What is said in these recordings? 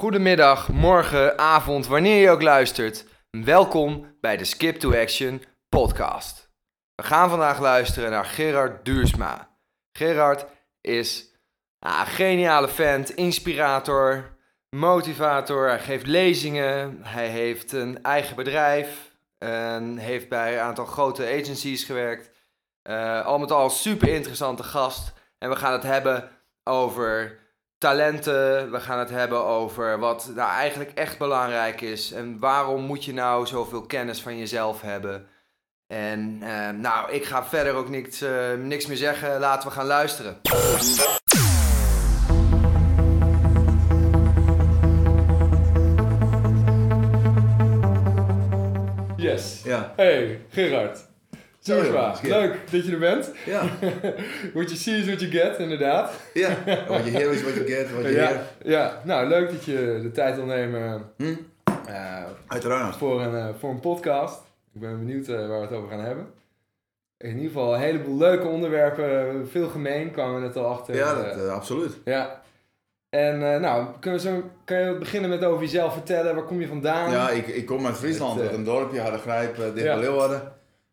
goedemiddag, morgen, avond, wanneer je ook luistert. Welkom bij de Skip to Action podcast. We gaan vandaag luisteren naar Gerard Duursma. Gerard is ah, een geniale vent, inspirator, motivator. Hij geeft lezingen, hij heeft een eigen bedrijf en heeft bij een aantal grote agencies gewerkt. Uh, al met al een super interessante gast. En we gaan het hebben over talenten. We gaan het hebben over wat nou eigenlijk echt belangrijk is. En waarom moet je nou zoveel kennis van jezelf hebben. En uh, nou, ik ga verder ook niks, uh, niks meer zeggen. Laten we gaan luisteren. Yes. Ja. Hey, Gerard. Zo, Joshua, leuk dat je er bent. Ja. what you see is what you get, inderdaad. Ja. Wat je heer is wat je get, wat je Ja, ja, nou leuk dat je de tijd wil nemen Hm? eh, Uiteraard. voor, een, eh, voor een podcast. Ik ben benieuwd eh, waar we het over gaan hebben. In ieder geval een heleboel leuke onderwerpen, veel gemeen kwamen we net al achter. Ja, dat, absoluut. ja. En nou, kunnen we zo, kan je beginnen met over jezelf vertellen? Waar kom je vandaan? Ja, ik, ik kom uit Friesland, uit een dorpje, Hardergrijp, uh, dicht Ja. bij Leeuwarden.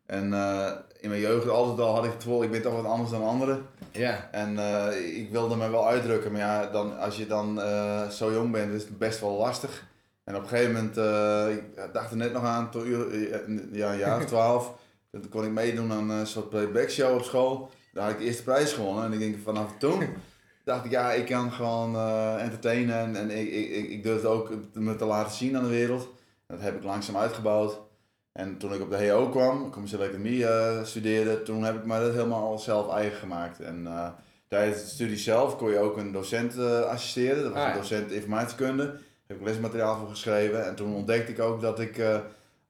En eh, in mijn jeugd altijd al had ik het gevoel, ik ben toch wat anders dan anderen. Ja. En eh, ik wilde me wel uitdrukken, maar ja, dan, als je dan eh, zo jong bent, is het best wel lastig. En op een gegeven moment, ik dacht er net nog aan, toen, ja, een jaar of twaalf, toen kon ik meedoen aan een soort playback show op school. Daar had ik de eerste prijs gewonnen en ik denk vanaf toen dacht ik, ja, ik kan gewoon entertainen en, en ik, ik, ik, ik durfde ook me te laten zien aan de wereld. Dat heb ik langzaam uitgebouwd. En toen ik op de HO kwam, commerciële economie eh, studeerde, toen heb ik me dat helemaal zelf eigen gemaakt. En eh, tijdens de studie zelf kon je ook een docent eh, assisteren. Dat was Ah, een docent informatiekunde. Daar heb ik lesmateriaal voor geschreven. En toen ontdekte ik ook dat ik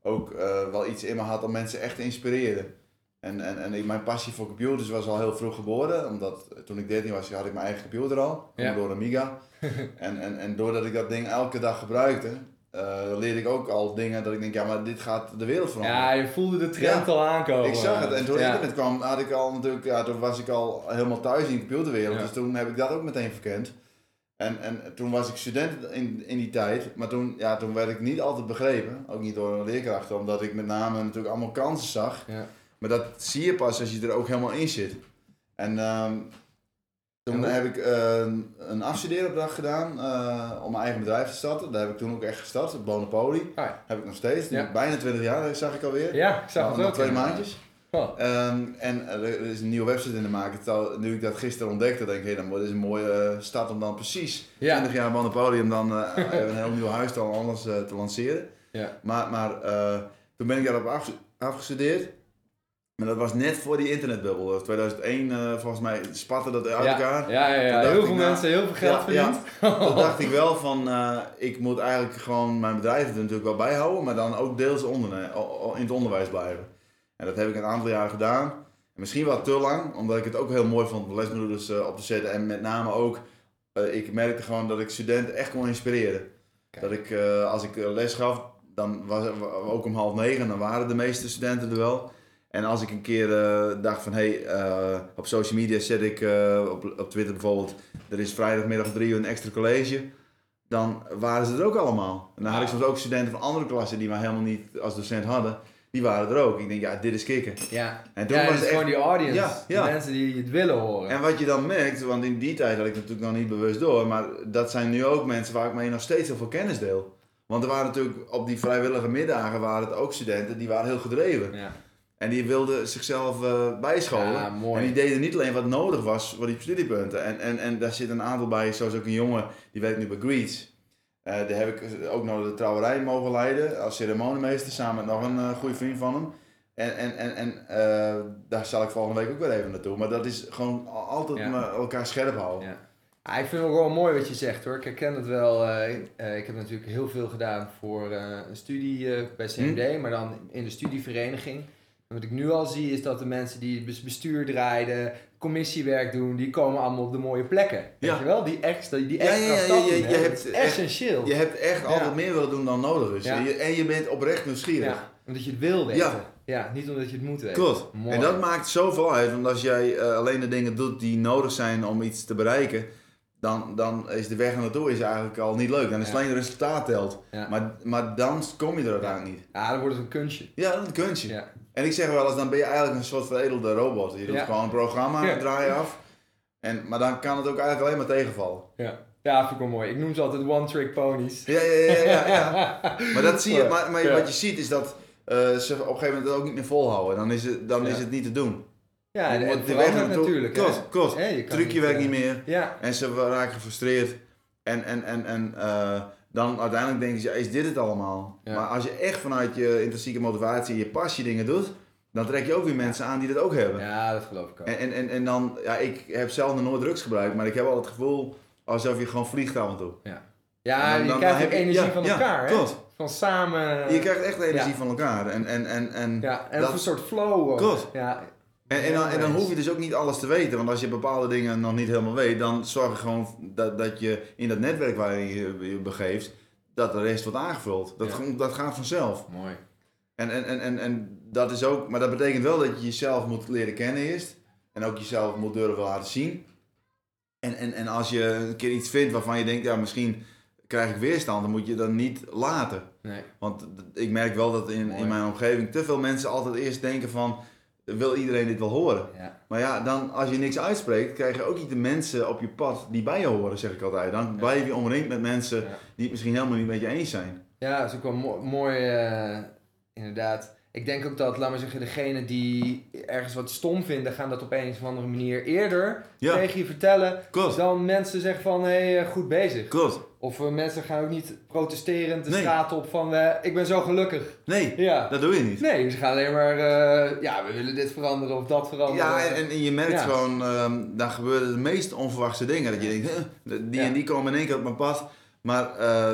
ook wel iets in me had om mensen echt te inspireren. En, en, en ik, mijn passie voor computers was al heel vroeg geboren. Omdat toen ik 13 was, had ik mijn eigen computer al. Ja. Door Amiga. en, en, en doordat ik dat ding elke dag gebruikte, eh, leerde ik ook al dingen dat ik denk, ja, maar dit gaat de wereld veranderen. ja, je voelde de trend Ja. al aankomen. Ik zag het en toen ja. internet kwam, had ik al natuurlijk, ja, toen was ik al helemaal thuis in de computerwereld. Ja. Dus toen heb ik dat ook meteen verkend. En, en toen was ik student in, in die tijd, maar toen, ja, toen werd ik niet altijd begrepen. Ook niet door leerkrachten, omdat ik met name natuurlijk allemaal kansen zag. Ja. Maar dat zie je pas als je er ook helemaal in zit. En ehm, toen heb ik eh, een afstudeeropdracht gedaan eh, om mijn eigen bedrijf te starten. Daar heb ik toen ook echt gestart, Bonopoly. Ah, ja. Heb ik nog steeds, Ja. bijna 20 jaar zag ik alweer. Ja, ik zag Nou, het nog ook. twee maandjes. Oh. Ehm, en er er is een nieuwe website in de maken. Nu ik dat gisteren ontdekte, denk ik, hey, dan wordt het een mooie eh, start om dan precies Ja. 20 jaar Monopoly om dan eh, een heel nieuw huis dan anders eh, te lanceren. Ja. Maar, maar eh, toen ben ik daarop afge- afgestudeerd. Maar dat was net voor die internetbubbel. Dat was 2001 eh, volgens mij spatte dat uit ja. elkaar. Ja, ja, ja. Heel veel mensen, heel veel geld ja, verdiend. Toen dacht ik wel van, eh, ik moet eigenlijk gewoon mijn bedrijf er natuurlijk wel bijhouden, maar dan ook deels onderne- o- o- in het onderwijs blijven. En dat heb ik een aantal jaar gedaan. En misschien wel te lang, omdat ik het ook heel mooi vond om lesbroeders eh, op te zetten. En met name ook, eh, ik merkte gewoon dat ik studenten echt kon inspireren. Kijk. Dat ik, eh, als ik eh, les gaf, dan was ook om half negen, dan waren de meeste studenten er wel. En als ik een keer eh, dacht van, hé, hey, eh, op social media zet ik, eh, op, op Twitter bijvoorbeeld, er is vrijdagmiddag om drie uur een extra college. Dan waren ze er ook allemaal. En dan had ik soms ook studenten van andere klassen die mij helemaal niet als docent hadden. Die waren er ook. Ik denk, ja, dit is kicken. Ja, En toen ja was het echt... gewoon die audience. Ja, ja. De mensen die het willen horen. En wat je dan merkt, want in die tijd had ik natuurlijk nog niet bewust door, maar dat zijn nu ook mensen waar ik mee nog steeds heel veel kennis deel. Want er waren natuurlijk op die vrijwillige middagen waren het ook studenten die waren heel gedreven. ja. En die wilden zichzelf eh, bijscholen. Ja. En die deden niet alleen wat nodig was voor die studiepunten. En, en, en daar zit een aantal bij, zoals ook een jongen, die werkt nu bij Greets. Eh daar heb ik ook nog de trouwerij mogen leiden als ceremoniemeester, samen met nog een eh, goede vriend van hem. En, en, en, en daar zal ik volgende week ook weer even naartoe. Maar dat is gewoon al- altijd Ja. me elkaar scherp houden. Ja. Ah, ik vind het ook wel mooi wat je zegt hoor. Ik herken het wel. ik heb natuurlijk heel veel gedaan voor een studie bij CMD, Hm? maar dan in de studievereniging. Wat ik nu al zie is dat de mensen die het bes- bestuur draaien, commissiewerk doen, die komen allemaal op de mooie plekken. Weet Ja. je wel? Die extra, die extra ja, ja, je- hebt is echt- essentieel. Je hebt echt altijd meer willen doen dan nodig is. En, je, en je bent oprecht nieuwsgierig. Omdat je het wil weten. Ja. Ja. niet omdat je het moet weten. Klopt. Mooi. En dat maakt zoveel uit, want als jij eh, alleen de dingen doet die nodig zijn om iets te bereiken, dan, dan is de weg er naartoe is eigenlijk al niet leuk. Dan is Ja. alleen het resultaat telt. Ja. Maar, maar dan kom je er uiteindelijk niet. Ja, dan wordt het een kunstje. Ja, dat is een kunstje. En ik zeg wel eens, dan ben je eigenlijk een soort veredelde robot. Je doet Ja. gewoon een programma, Ja. draai je af. En, maar dan kan het ook eigenlijk alleen maar tegenvallen. Ja. ja, vind ik wel mooi. Ik noem ze altijd one-trick ponies. Ja, ja, ja, ja. ja. Maar dat zie je, maar, maar Ja. wat je ziet is dat eh, ze op een gegeven moment het ook niet meer volhouden. Dan is het, dan Ja. is het niet te doen. Ja, en, de weg natuurlijk. je kan Trucje werkt eh, niet meer. Ja, En ze raken gefrustreerd. En, en, en, en eh, dan uiteindelijk denken ze, ja, is dit het allemaal? Ja. Maar als je echt vanuit je intrinsieke motivatie, je passie dingen doet, dan trek je ook weer mensen aan die dat ook hebben. ja, dat geloof ik ook. En, en, en, dan, ja, ik heb zelf nog nooit drugs gebruikt, maar ik heb wel het gevoel alsof je gewoon vliegt af en toe. Ja, Dan- je krijgt ook je- energie ja, van ja, elkaar, hè? klopt. Van samen... Je krijgt echt energie Ja. van elkaar. En, en, en, en, Ja, en dat- een soort flow. Klopt. Ja, en, en, dan, en dan hoef je dus ook niet alles te weten. Want als je bepaalde dingen nog niet helemaal weet, dan zorg je gewoon dat, dat je in dat netwerk waarin je je begeeft, dat de rest wordt aangevuld. Dat, Ja. dat gaat vanzelf. mooi. En, en, en, en, en dat is ook, maar dat betekent wel dat je jezelf moet leren kennen eerst. En ook jezelf moet durven laten zien. En, en, en als je een keer iets vindt waarvan je denkt, ja, misschien krijg ik weerstand, dan moet je dat niet laten. Nee. Want ik merk wel dat in, Mooi. in mijn omgeving te veel mensen altijd eerst denken van, wil iedereen dit wel horen? Ja. Maar ja, dan als je niks uitspreekt, krijg je ook niet de mensen op je pad die bij je horen, zeg ik altijd. Dan Ja. blijf je omringd met mensen Ja. die het misschien helemaal niet met je eens zijn. Ja, dat is ook wel mo- mooi, eh, inderdaad. Ik denk ook dat, laat maar zeggen, degene die ergens wat stom vinden, gaan dat op een of andere manier eerder tegen je vertellen. Klopt, Dan mensen zeggen van, hé, hey, eh, goed bezig. klopt. Of eh, mensen gaan ook niet protesterend de Nee. straat op van, eh, ik ben zo gelukkig. Nee, Ja. dat doe je niet. Nee, ze gaan alleen maar, eh, ja, we willen dit veranderen of dat veranderen. Ja, en, en je merkt Ja. gewoon, ehm dan gebeuren de meest onverwachte dingen. Dat je denkt, huh, die Ja. en die komen in één keer op mijn pad. Maar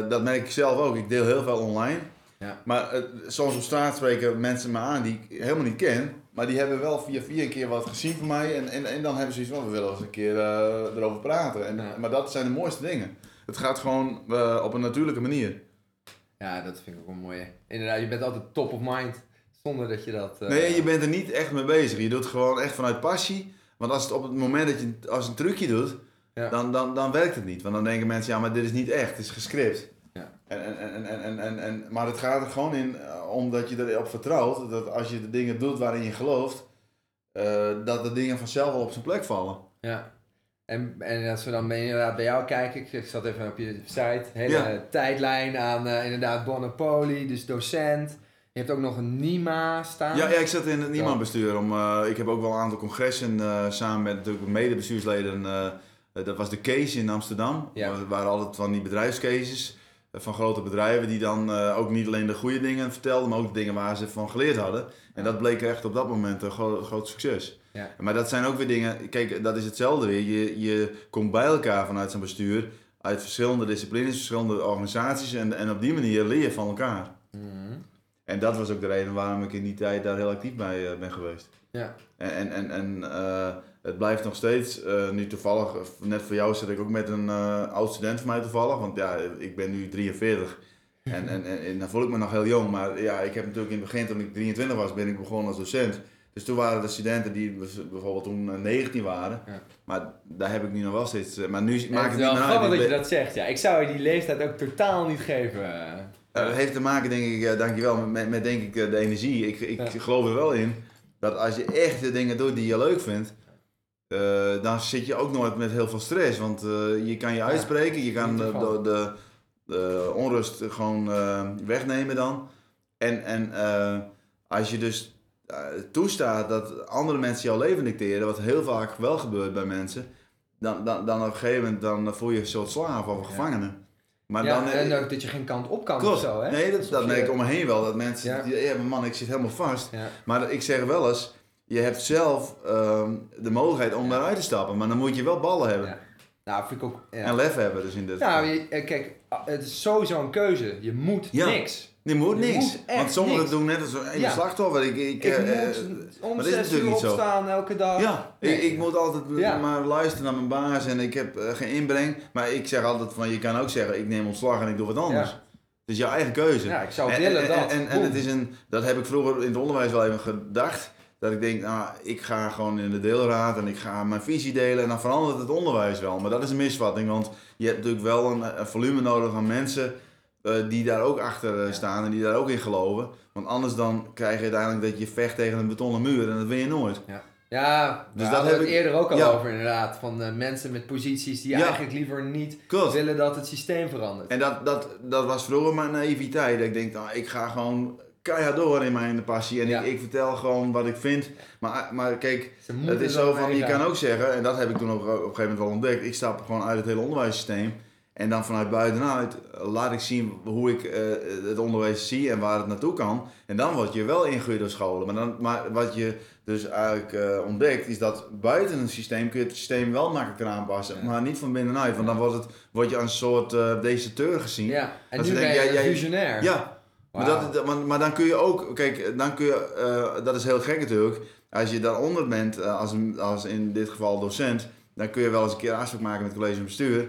dat merk ik zelf ook. Ik deel heel veel online. Ja. Maar soms op straat spreken mensen me aan die ik helemaal niet ken. Maar die hebben wel via via een keer wat gezien van mij. En, en, en dan hebben ze iets van, we willen eens een keer erover praten. En. Maar dat zijn de mooiste dingen. Het gaat gewoon eh, op een natuurlijke manier. Ja, dat vind ik ook wel mooi. Inderdaad, je bent altijd top of mind, zonder dat je dat... eh, Nee, je bent er niet echt mee bezig. Je doet het gewoon echt vanuit passie. Want als het op het moment dat je als een trucje doet, Ja. dan, dan, dan werkt het niet. Want dan denken mensen, ja, maar dit is niet echt, het is gescript. Ja. En, en, en, en, en, en, en, maar het gaat er gewoon in, eh, omdat je erop vertrouwt, dat als je de dingen doet waarin je gelooft, dat de dingen vanzelf wel op zijn plek vallen. Ja. En, en als we dan bij, inderdaad bij jou kijken, ik, zat even op je site, hele Ja. tijdlijn aan eh, inderdaad Bonapoli, dus docent. Je hebt ook nog een NIMA staan. Ja, ja, ik zat in het Niemand-bestuur. Om, eh, ik heb ook wel een aantal congressen eh, samen met natuurlijk medebestuursleden. dat was de case in Amsterdam. Ja. Er waren altijd van die bedrijfscases van grote bedrijven die dan ook niet alleen de goede dingen vertelden, maar ook de dingen waar ze van geleerd hadden. En dat bleek echt op dat moment een gro- groot succes. Ja. Maar dat zijn ook weer dingen, kijk, dat is hetzelfde weer. Je, je komt bij elkaar vanuit zo'n bestuur, uit verschillende disciplines, verschillende organisaties en, en op die manier leer je van elkaar. Mhm. En dat was ook de reden waarom ik in die tijd daar heel actief bij eh, ben geweest. Ja. En, en, en, en eh, het blijft nog steeds, eh, nu toevallig, net voor jou zit ik ook met een oud student van mij toevallig, want ja, ik ben nu 43 en, en, en, en dan voel ik me nog heel jong, maar ja, ik heb natuurlijk in het begin, toen ik 23 was, ben ik begonnen als docent. Dus toen waren er studenten die bijvoorbeeld toen eh, 19 waren, Ja. maar daar heb ik nu nog wel steeds, eh, maar nu maakt het het niet wel uit. grappig dat je dat zegt. Ja, ik zou je die leeftijd ook totaal niet geven. Eh, dat heeft te maken, denk ik, eh, dankjewel, met, met denk ik eh, de energie. Ik, ik Ja. geloof er wel in dat als je echt de dingen doet die je leuk vindt, eh, dan zit je ook nooit met heel veel stress. Want eh, je kan je uitspreken, je kan niet de, de, de, de onrust gewoon eh, wegnemen dan. En, en eh, als je dus eh, toestaat dat andere mensen jouw leven dicteren, wat heel vaak wel gebeurt bij mensen, dan, dan, dan op een gegeven moment dan voel je een soort slaaf of een Ja. gevangene. Maar ja, dan, eh, en ook dat je geen kant op kan Klopt. of zo, hè? Nee, dat, dat merk ik om me heen wel. Dat mensen, Ja. die, ja, maar man, ik zit helemaal vast. Ja. Maar ik zeg wel eens, je hebt zelf ehm, de mogelijkheid om Ja. daaruit te stappen. Maar dan moet je wel ballen hebben. Ja. Nou, vind ik ook... Ja. En lef hebben dus in dit Nou, je- eh, kijk, ah, het is sowieso een keuze. Je moet Ja. niks. Je moet niks. moet Want sommigen niks. doen net als een Ja. slachtoffer. Ik, ik, Ik eh, moet eh, om maar zes uur opstaan elke dag. ja, Nee. ik, ik moet altijd Ja. maar luisteren naar mijn baas en ik heb eh, geen inbreng. Maar ik zeg altijd van, je kan ook zeggen, ik neem ontslag en ik doe wat anders. Ja. Het is jouw eigen keuze. Ja, ik zou En- willen en, dat. En, en, het is een, dat heb ik vroeger in het onderwijs wel even gedacht. Dat ik denk, nou, ik ga gewoon in de deelraad en ik ga mijn visie delen en dan verandert het onderwijs wel. Maar dat is een misvatting, want je hebt natuurlijk wel een, een volume nodig aan mensen eh, die daar ook achter eh, staan en die daar ook in geloven. Want anders dan krijg je uiteindelijk dat je vecht tegen een betonnen muur en dat wil je nooit. Ja, Dus dus heb hebben we ik- het eerder ook al ja. over inderdaad. Van eh, mensen met posities die Ja. eigenlijk liever niet Klopt. willen dat het systeem verandert. En dat, dat, dat was vroeger mijn naïviteit. Dat ik denk, nou, ik ga gewoon keihard door in mijn passie. En Ja. ik, ik vertel gewoon wat ik vind. Maar, maar kijk, het is zo van, je kan ook zeggen, en dat heb ik toen ook op een gegeven moment wel ontdekt. Ik stap gewoon uit het hele onderwijssysteem. En dan vanuit buitenuit laat ik zien hoe ik eh, het onderwijs zie en waar het naartoe kan. En dan word je wel ingehuurd door scholen. Maar, dan, maar wat je dus eigenlijk eh, ontdekt, is dat buiten een systeem kun je het systeem wel makkelijker aanpassen. Ja. Maar niet van binnenuit, want dan wordt het, word je als een soort deserteur gezien. Ja, en nu ze ben je jij- visionair. Ja, maar, dat, maar, maar dan kun je ook, kijk, dan kun je, dat is heel gek natuurlijk, als je daaronder bent, als, als in dit geval docent, dan kun je wel eens een keer afspraak maken met het college bestuur.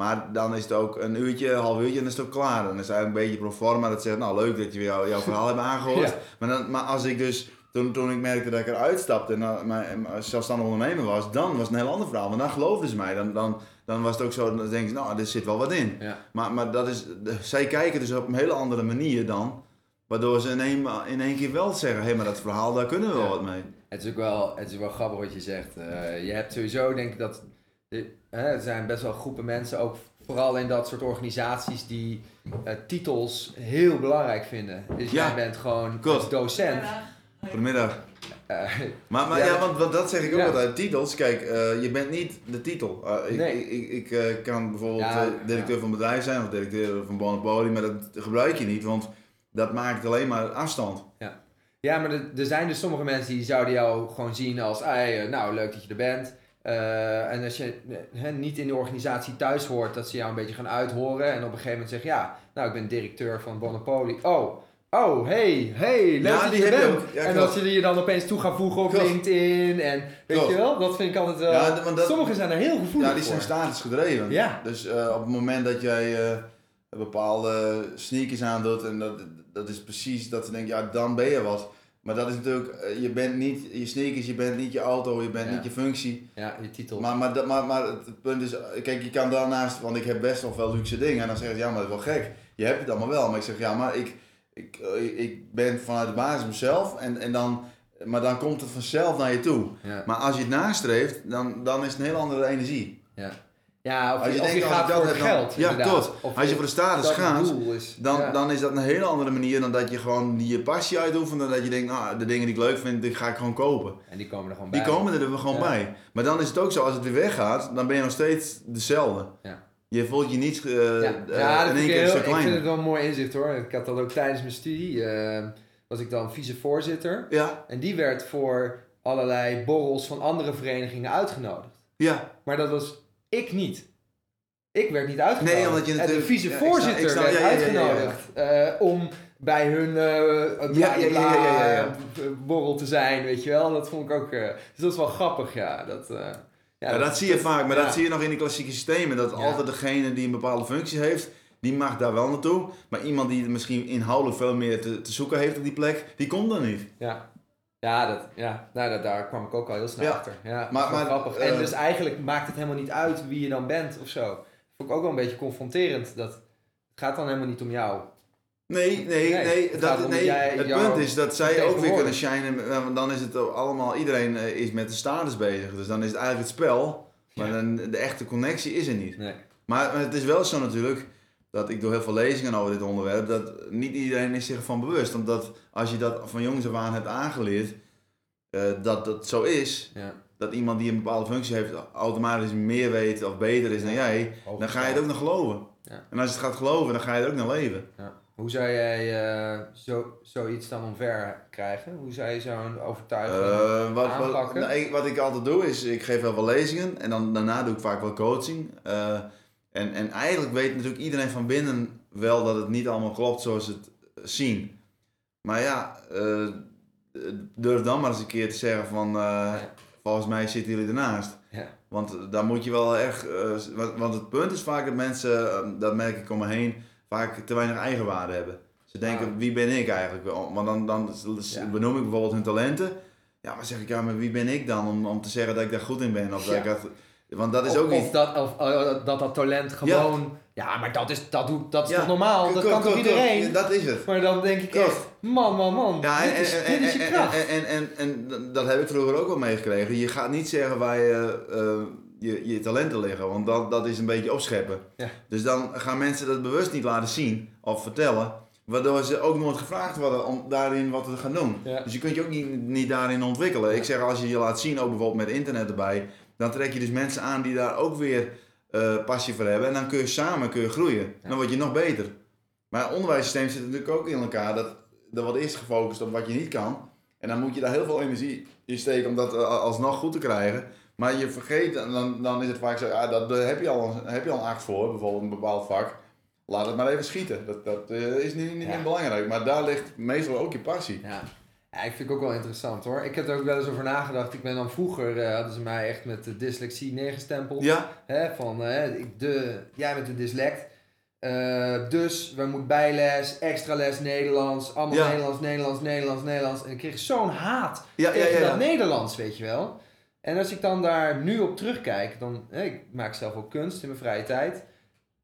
Maar dan is het ook een uurtje, een half uurtje en dan is het ook klaar. Dan is het eigenlijk een beetje pro forma dat zegt, nou leuk dat je jou, jouw verhaal hebt aangehoord. Ja. Maar, dan, maar als ik dus, toen, toen ik merkte dat ik eruit stapte en nou, mijn, mijn zelfstandig ondernemer was, dan was het een heel ander verhaal. Want dan geloofden ze mij. Dan, dan, dan was het ook zo, dan denk je, nou, er zit wel wat in. Ja. Maar, maar dat is, zij kijken dus op een hele andere manier dan. Waardoor ze in één, in één keer wel zeggen, hé, maar dat verhaal, daar kunnen we wel wat mee. Het is ook wel, het is wel grappig wat je zegt. Eh, je hebt sowieso, denk ik, dat de- hè, er zijn best wel groepen mensen, ook vooral in dat soort organisaties, die eh, titels heel belangrijk vinden. Dus Ja. jij bent gewoon als docent. Goedemiddag. eh, Maar, maar Ja. ja, want, want dat zeg ik ook Ja. altijd. Titels, kijk, eh, je bent niet de titel. Eh, ik Nee. ik, ik, eh, kan bijvoorbeeld Ja, directeur ja. van een bedrijf zijn of directeur van Monopoly, maar dat gebruik je niet, want dat maakt alleen maar afstand. ja, maar er, er zijn dus sommige mensen die zouden jou gewoon zien als, "Ai, eh, nou leuk dat je er bent. Eh, en als je eh, niet in de organisatie thuis hoort, dat ze jou een beetje gaan uithoren. En op een gegeven moment zeggen, ja, nou ik ben directeur van Monopoly. Oh, oh, hey, hey, leuk Ja, dat die je bent. Ja, en dat je je dan opeens toe gaat voegen op Klopt. LinkedIn. En weet Klopt. je wel, dat vind ik altijd wel... Ja, want dat- Sommigen zijn er heel gevoelig Ja, die zijn status gedreven. Ja. Dus eh, op het moment dat jij eh, bepaalde sneakers aandoet en dat, dat is precies dat ze denken, ja, dan ben je wat. Maar dat is natuurlijk, eh, je bent niet je sneakers, je bent niet je auto, je bent Ja. niet je functie. Ja, je titel. Maar, maar, dat- maar, maar het punt is, kijk, je kan daarnaast, want ik heb best wel veel luxe dingen. En dan zeggen ze, ja, maar dat is wel gek. Je hebt het allemaal wel. Maar ik zeg, ja, maar ik, ik, eh, ik ben vanuit de basis mezelf. En, en dan, maar dan komt het vanzelf naar je toe. ja. Maar als je het nastreeft, dan, dan is het een heel andere energie. ja. Ja, of Als je, je of denkt, je als gaat ik dat voor heb, dan- geld. Ja, klopt. Als je voor de status het gaat, is. dan, ja. dan is dat een hele andere manier dan dat je gewoon die je passie uitoefent. En dat je denkt, nou, de dingen die ik leuk vind, die ga ik gewoon kopen. En die komen er gewoon Die bij. komen er gewoon Ja. bij. Maar dan is het ook zo, als het weer weggaat, dan ben je nog steeds dezelfde. Ja. Je voelt je niet eh Ja, eh, ja dat in één ik, keer heel, zo ik klein. vind het wel een mooi inzicht hoor. Ik had dat ook tijdens mijn studie. eh, was ik dan vicevoorzitter. Ja, En die werd voor allerlei borrels van andere verenigingen uitgenodigd. ja. Maar dat was ik niet. Ik werd niet uitgenodigd. Nee, omdat je En de vicevoorzitter ja, ik snap- ik werd snap- ja, uitgenodigd eh, om bij hun Ja, ja, bla- borrel te zijn, weet je wel. Dat vond ik ook... eh, dus dat is wel grappig, ja. Dat, Ja, dat, zie je vaak, maar dat zie je nog in die klassieke systemen. Dat altijd degene die een bepaalde functie heeft, die mag daar wel naartoe. Maar iemand die misschien inhoudelijk veel meer te, te zoeken heeft op die plek, die komt dan niet. Ja, ja, dat, ja. Nou, dat, daar kwam ik ook al heel snel Ja. achter. Ja, Maar- maar, grappig. eh, en dus eigenlijk maakt het helemaal niet uit wie je dan bent of zo. Vond ik ook wel een beetje confronterend. Dat het gaat dan helemaal niet om jou. Nee, nee, Nee, nee. het dat, nee jij- het punt is dat zij ook weer kunnen shinen. eh, Want dan is het allemaal, iedereen eh, is met de status bezig. Dus dan is het eigenlijk het spel. Maar Ja. dan, de echte connectie is er niet. Nee. Maar het is wel zo natuurlijk, dat ik doe heel veel lezingen over dit onderwerp, dat niet iedereen is zich ervan bewust. Omdat als je dat van jongs af aan hebt aangeleerd, eh, dat dat zo is, Ja. dat iemand die een bepaalde functie heeft automatisch meer weet of beter is dan jij, dan ga je het ook nog geloven. Ja. En als je het gaat geloven, dan ga je er ook naar leven. Ja. Hoe zou jij eh, zo, zoiets dan omver krijgen? Hoe zou je zo'n overtuiging... Eh, wat, wat, aanpakken? nou, ik- wat ik altijd doe is, ik geef wel wel lezingen en dan, daarna doe ik vaak wel coaching. Eh, en, en eigenlijk weet natuurlijk iedereen van binnen wel dat het niet allemaal klopt zoals ze het zien. Maar ja, eh, durf dan maar eens een keer te zeggen van, eh, Ja. volgens mij zitten jullie ernaast. Ja. Want daar moet je wel echt, eh, want, want het punt is vaak dat mensen, eh, dat merk ik om me heen, vaak te weinig eigenwaarde hebben. Ze denken, Ah. wie ben ik eigenlijk wel? Maar dan, dan Ja. benoem ik bijvoorbeeld hun talenten. Ja, maar zeg ik, ja, maar wie ben ik dan om, om te zeggen dat ik daar goed in ben? Of dat ik dat, want dat is of, ook of niet... dat, of, eh, dat dat talent gewoon... Ja, maar dat is, dat doet, dat is Ja, toch normaal? Dat kan toch iedereen? klopt. Dat is het. Maar dan denk ik echt, man, man, man, Ja, en, dit, is, en, dit is je en- kracht. En, en, en, en dat heb ik vroeger ook wel meegekregen. Je gaat niet zeggen waar je, eh, je, je talenten liggen, want dat, dat is een beetje opscheppen. Ja. Dus dan gaan mensen dat bewust niet laten zien of vertellen, waardoor ze ook nooit gevraagd worden om daarin wat te gaan doen. Ja. Dus je kunt je ook niet, niet daarin ontwikkelen. Ik zeg, als je je laat zien, ook bijvoorbeeld met internet erbij, dan trek je dus mensen aan die daar ook weer eh, passie voor hebben. En dan kun je samen kun je groeien. Ja. Dan word je nog beter. Maar het onderwijssysteem zit natuurlijk ook in elkaar. Dat, er wordt eerst gefocust op wat je niet kan. En dan moet je daar heel veel energie in steken om dat eh, alsnog goed te krijgen. Maar je vergeet, en dan, dan is het vaak zo, ja, dat, daar heb je, al, een- heb je al een acht voor, bijvoorbeeld een bepaald vak. Laat het maar even schieten. Dat, dat eh, is niet, niet, Ja. belangrijk. Maar daar ligt meestal ook je passie. Ja. Ja, ik vind het ook wel interessant hoor. Ik heb er ook wel eens over nagedacht. Ik ben dan vroeger, eh, hadden ze mij echt met de dyslexie neergestempeld. Ja, Hè, van, ik- de, jij bent een dyslect. Eh, dus we moeten bijles, extra les Nederlands, allemaal Ja. Nederlands, Nederlands, Nederlands, Nederlands. En ik kreeg zo'n haat ja, tegen ja, dat Nederlands, weet je wel. En als ik dan daar nu op terugkijk, dan, hè, ik maak zelf ook kunst in mijn vrije tijd.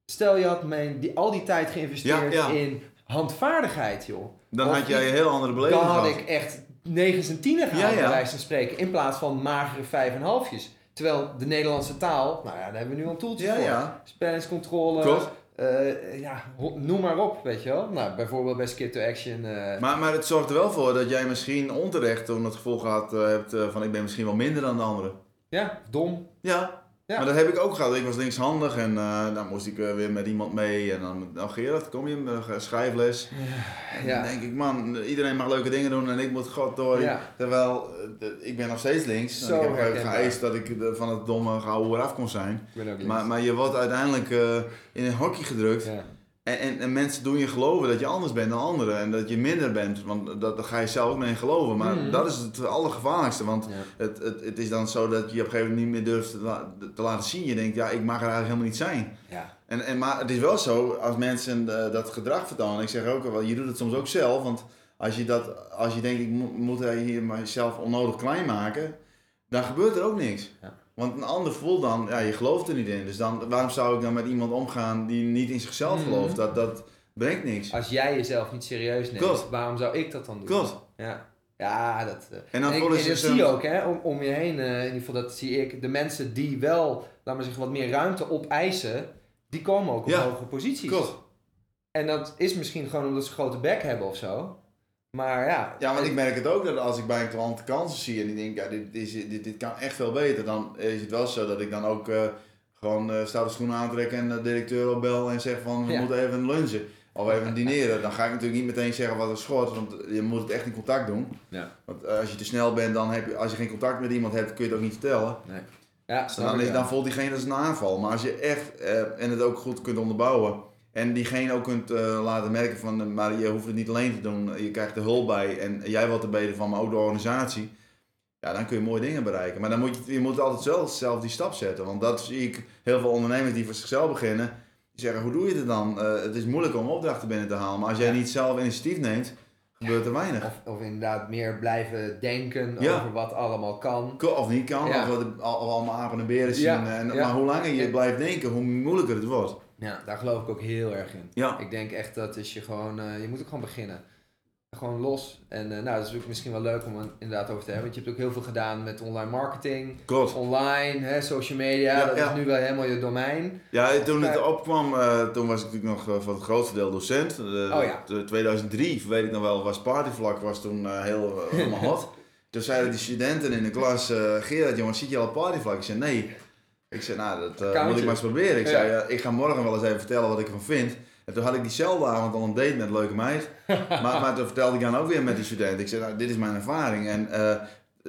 Stel je had mijn, die, al die tijd geïnvesteerd in handvaardigheid, joh. Dan Of had jij een heel andere beleving Dan had ik echt 9 en 10 gehaald, Ja, wijze van spreken. In plaats van magere 5 en halfjes. Terwijl de Nederlandse taal, nou ja, daar hebben we nu een toeltje Ja, voor. ja. Spellingscontrole, eh, ja, noem maar op, weet je wel. Nou, bijvoorbeeld bij Skip to Action. eh, Maar, maar het zorgt er wel voor dat jij misschien onterecht toen het gevoel gehad eh, hebt van ik ben misschien wel minder dan de anderen. ja, dom. Ja. Ja. Maar dat heb ik ook gehad. Ik was linkshandig en eh, dan moest ik eh, weer met iemand mee. En dan, nou Gerard, kom je, uh, schrijfles. En Ja. dan denk ik, man, iedereen mag leuke dingen doen en ik moet god door. Ja. Terwijl, eh, ik ben nog steeds links. En ik heb geëist dat ik van het domme gehouden af kon zijn. Maar, maar je wordt uiteindelijk eh, in een hokje gedrukt. En, en, en mensen doen je geloven dat je anders bent dan anderen en dat je minder bent. Want dat, daar ga je zelf ook mee geloven. Maar Mhm. dat is het allergevaarlijkste. Want Ja. het, het, het is dan zo dat je op een gegeven moment niet meer durft te, la- te laten zien. Je denkt, ja, ik mag er eigenlijk helemaal niet zijn. Ja. En, en, maar het is wel zo, als mensen eh, dat gedrag vertonen. Ik zeg ook wel, je doet het soms ook zelf. Want als je, dat, als je denkt, ik mo- moet hier mezelf onnodig klein maken. Dan gebeurt er ook niks. Ja. Want een ander voelt dan, ja, je gelooft er niet in. Dus dan, waarom zou ik dan met iemand omgaan die niet in zichzelf Mhm. gelooft? Dat, dat brengt niks. Als jij jezelf niet serieus neemt, Klopt. waarom zou ik dat dan doen? Klopt. Ja, ja dat... eh, En dan en ik- en dat zie je ook, hè, om, om je heen, eh, in ieder geval dat zie ik. De mensen die wel, laat maar zeggen, wat meer ruimte opeisen, die komen ook op Ja. hogere posities. Klopt. En dat is misschien gewoon omdat ze een grote bek hebben of zo. Maar ja. Ja, want ik merk het ook dat als ik bij een klant kansen zie en die denk, ja, dit, is, dit, dit kan echt veel beter, dan is het wel zo dat ik dan ook eh, gewoon eh stoute schoenen aantrek en de directeur opbel en zeg van we Ja. moeten even lunchen of even dineren. Dan ga ik natuurlijk niet meteen zeggen wat er schort, want je moet het echt in contact doen. Ja. Want eh, als je te snel bent, dan heb je, als je geen contact met iemand hebt, kun je het ook niet vertellen. Ja, En snap dan, is, dan voelt diegene als een aanval. Maar als je echt eh, en het ook goed kunt onderbouwen. En diegene ook kunt eh, laten merken van, eh, maar je hoeft het niet alleen te doen. Je krijgt er hulp bij en jij wordt er beter van, maar ook de organisatie. Ja, dan kun je mooie dingen bereiken. Maar dan moet je, je moet altijd zelf, zelf die stap zetten. Want dat zie ik heel veel ondernemers die voor zichzelf beginnen. Die zeggen, hoe doe je het dan? Eh, het is moeilijk om opdrachten binnen te halen. Maar als jij Ja. niet zelf initiatief neemt, gebeurt er weinig. Of, of inderdaad meer blijven denken Ja. over wat allemaal kan. Of niet kan, Ja. of wat de- allemaal apen en beren zien. En. Maar hoe langer je blijft denken, hoe moeilijker het wordt. Ja, daar geloof ik ook heel erg in. Ja. Ik denk echt dat als je gewoon, eh, je moet ook gewoon beginnen. Gewoon los. En eh, nou, dat is ook misschien wel leuk om er inderdaad over te hebben. Want je hebt ook heel veel gedaan met online marketing. Klopt. Online, hè, social media. Ja, dat ja. is nu wel helemaal je domein. Ja, toen het opkwam, eh, toen was ik natuurlijk nog voor het grootste deel docent. Oh ja. de 2003, weet ik nog wel, was partyvlak was toen heel helemaal hot. toen zeiden die studenten in de klas, eh Gerard jongens, zit je al partyvlak? Ik zei nee. Ik zei, nou, dat eh, Accountje. moet ik maar eens proberen. Ik zei, eh, ik ga morgen wel eens even vertellen wat ik ervan vind. En toen had ik diezelfde avond al een date met een leuke meid. maar, maar toen vertelde ik dan ook weer met die student. Ik zei, nou, dit is mijn ervaring. En eh,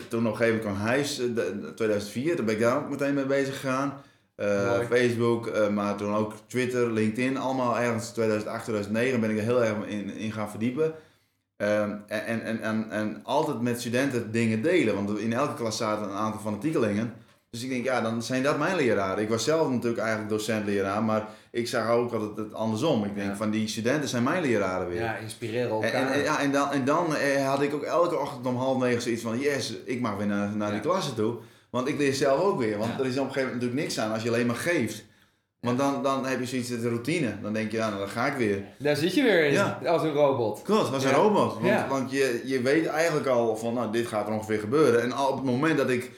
toen op een gegeven moment kwam Huis, eh, de- 2004, toen ben ik daar ook meteen mee bezig gegaan. Eh. Facebook, eh, maar toen ook Twitter, LinkedIn, allemaal ergens 2008, 2009 ben ik er heel erg in, in gaan verdiepen. Ehm, en, en, en, en, en altijd met studenten dingen delen, want in elke klas zaten een aantal fanatiekelingen. Dus ik denk, ja, dan zijn dat mijn leraren. Ik was zelf natuurlijk eigenlijk docent-leraar, maar ik zag ook altijd het andersom. Ik denk, Ja. van die studenten zijn mijn leraren weer. Ja, inspireren En, elkaar. en, en- ja, en dan, en dan eh, had ik ook elke ochtend om half negen zoiets van, yes, ik mag weer naar, naar die klasse toe. Want ik leer zelf ook weer. Want Ja. er is op een gegeven moment natuurlijk niks aan als je alleen maar geeft. Want dan, dan heb je zoiets, de routine. Dan denk je, ja, nou, dan ga ik weer. Daar zit je weer in, Ja. als een robot. Klopt, Ja. een robot. Want, je, je weet eigenlijk al van, nou, dit gaat er ongeveer gebeuren. En op het moment dat ik